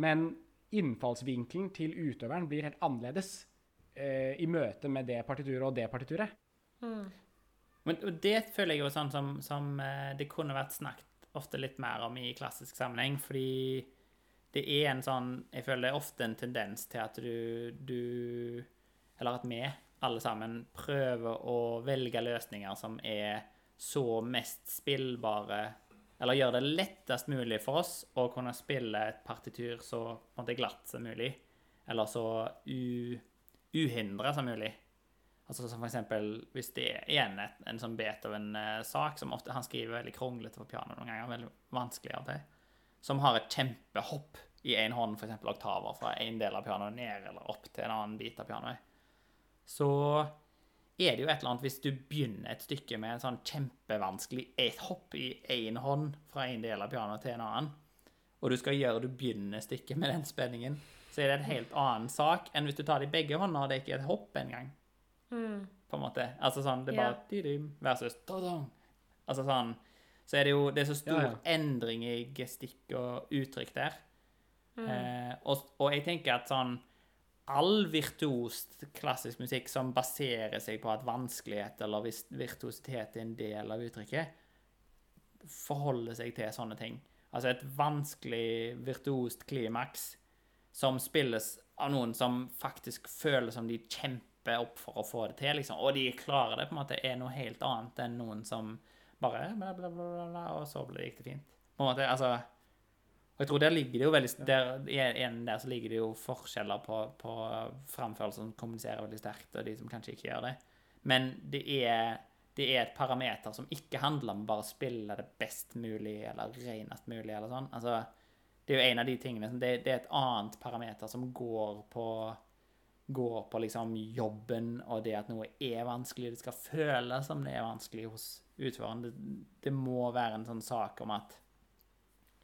Speaker 1: men innfallsvinkelen til utøveren blir helt annerledes eh, i møte med det partituret og det partituret.
Speaker 4: Men det føler jeg jo sånn som, som eh, det kunne vært snakket ofte litt mer om i klassisk sammenheng, fordi det er en sånn Jeg føler det er ofte en tendens til at du, du Eller at vi alle sammen prøver å velge løsninger som er så mest spillbare Eller gjør det lettest mulig for oss å kunne spille et partitur så måte glatt som mulig. Eller så uhindra som mulig. Altså som for eksempel, hvis det er igjen et, en sånn Beethoven-sak, som ofte han skriver veldig kronglete på piano noen ganger, veldig vanskelig av det, som har et kjempehopp i en hånd, eksempel oktaver fra en del av pianoet ned eller opp til en annen bit av pianoet, så er det jo et eller annet hvis du begynner et stykke med en sånn kjempevanskelig et hopp i én hånd fra en del av pianoet til en annen, og du skal gjøre du begynner stykket med den spenningen, så er det en helt annen sak enn hvis du tar det i begge hånder, og det er ikke et hopp engang på en måte. Altså sånn, det er bare
Speaker 3: Ja.
Speaker 4: versus. Altså sånn, så er det jo, det er så stor
Speaker 1: Ja, ja.
Speaker 4: endring i gestikk og uttrykk der. Eh, og, og jeg tenker at sånn, all virtuos klassisk musikk som baserer seg på at vanskelighet eller virtuositet er en del av uttrykket, forholder seg til sånne ting. Altså et vanskelig, virtuost klimaks som spilles av noen som faktisk føler som de kjemper opp for å få det til, liksom. Og de klarer det, på en måte, er noe helt annet enn noen som bare bla, bla, bla, bla, og så gikk det fint. På en måte, altså og jeg tror der ligger det jo veldig der, igjen der så ligger det jo forskjeller på, på framførelser som kommuniserer veldig sterkt, og de som kanskje ikke gjør det. Men det er, det er et parameter som ikke handler om bare å spille det best mulig eller renest mulig. eller sånn. Altså, det er jo en av de tingene det, det, er et annet parameter som går på går på liksom jobben og det at noe er vanskelig. Det skal føles som det er vanskelig hos utføreren. Det, det må være en sånn sak om at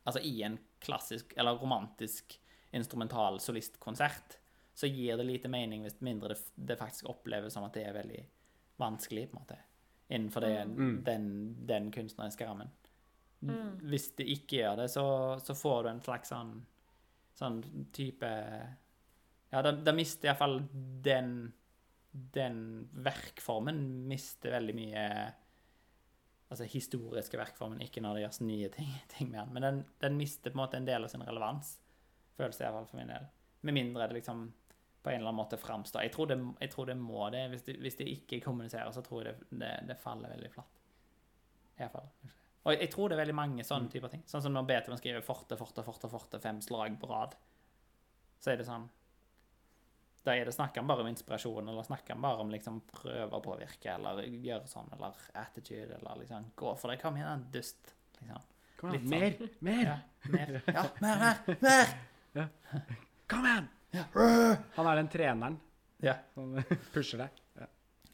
Speaker 4: Altså i en klassisk eller romantisk instrumental solistkonsert så gir det lite mening hvis mindre det, det faktisk oppleves som at det er veldig vanskelig, på en måte, innenfor det, mm. den, den, kunstneriske rammen. Mm. Hvis det ikke gjør det, så, så, får du en slags sånn, sånn type Ja, da, da mister iallfall den den verkformen mister veldig mye Altså historiske verkformen, ikke når det gjøres nye ting, ting med den. Men den, den, mister på en måte en del av sin relevans, føles det iallfall for min del. Med mindre det liksom på en eller annen måte framstår. Jeg, tror det, jeg tror det må det. Hvis det, hvis det ikke kommuniserer, så tror jeg det, det, det faller veldig flatt. Iallfall. Og jeg tror det er veldig mange sånne mm. typer ting. Sånn som når Beethoven skriver forte, forte, forte, forte, fem slag på rad. Så er det sånn Da er det snakker han bare om inspirasjon, eller snakker han bare om liksom prøve å påvirke, eller gjøre sånn, eller attitude, eller liksom Gå for det, kom igjen, dust. Liksom.
Speaker 1: Kom igjen, sånn. mer! Mer!
Speaker 4: Ja, mer, ja, mer, mer! mer.
Speaker 1: Ja. Kom igjen! Ja. Han er den treneren
Speaker 4: ja.
Speaker 1: som pusher deg.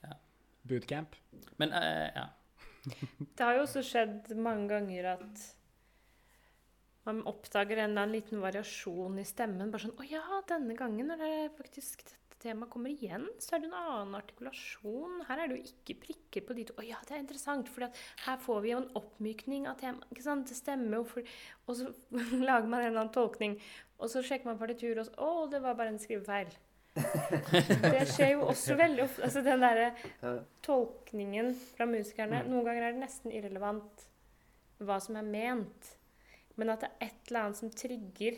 Speaker 1: Ja. Bootcamp.
Speaker 4: Men uh, ja.
Speaker 3: Det har jo også skjedd mange ganger at man oppdager en eller annen liten variasjon i stemmen. Bare sånn 'Å ja, denne gangen når det faktisk dette temaet kommer igjen, så er det en annen artikulasjon.' Her er det jo ikke prikker på de to. 'Å ja, det er interessant, for her får vi jo en oppmykning av temaet.' Ikke sant? Det stemmer jo. For, og så lager man en eller annen tolkning, og så sjekker man partitur, og så 'Å, det var bare en skrivefeil'. det skjer jo også veldig ofte. Altså den derre tolkningen fra musikerne. Mm. Noen ganger er det nesten irrelevant hva som er ment. Men at det er et eller annet som trigger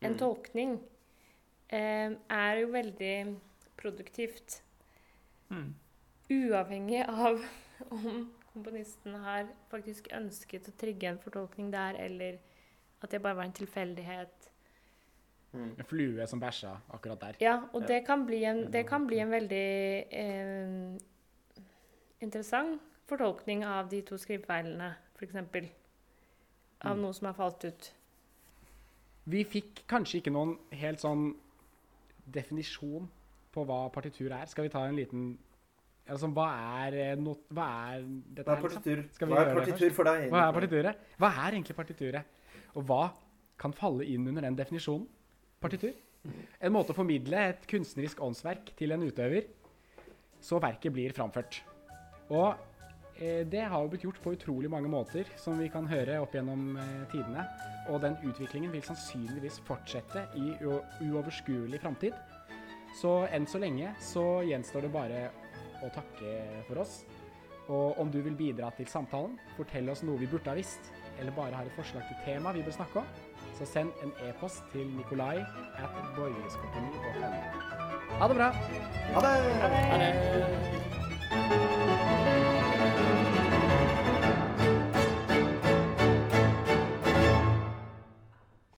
Speaker 3: en mm. tolkning, eh, er jo veldig produktivt. Mm. Uavhengig av om komponisten har faktisk ønsket å trigge en fortolkning der, eller at det bare var en tilfeldighet
Speaker 1: Mm. En flue som bæsja akkurat der.
Speaker 3: Ja, og det kan bli en, kan bli en veldig eh, interessant fortolkning av de to skrivefeilene, f.eks. Av mm. noe som har falt ut.
Speaker 1: Vi fikk kanskje ikke noen helt sånn definisjon på hva partitur er. Skal vi ta en liten Altså, hva er, eh, no, hva er dette
Speaker 2: hva er partitur? Hva er partitur for deg?
Speaker 1: Hva er partituret? Hva er egentlig partituret? Og hva kan falle inn under den definisjonen? partitur. En måte å formidle et kunstnerisk åndsverk til en utøver, så verket blir framført. Og det har jo blitt gjort på utrolig mange måter, som vi kan høre opp gjennom eh, tidene. Og den utviklingen vil sannsynligvis fortsette i uoverskuelig framtid. Så enn så lenge så gjenstår det bare å takke for oss. Og om du vil bidra til samtalen, fortell oss noe vi burde ha visst, eller bare har et forslag til tema vi bør snakke om, så send en e-post til Nikolai at borgerskompani.no. Ha det bra.
Speaker 2: Ha det.
Speaker 3: Ha det.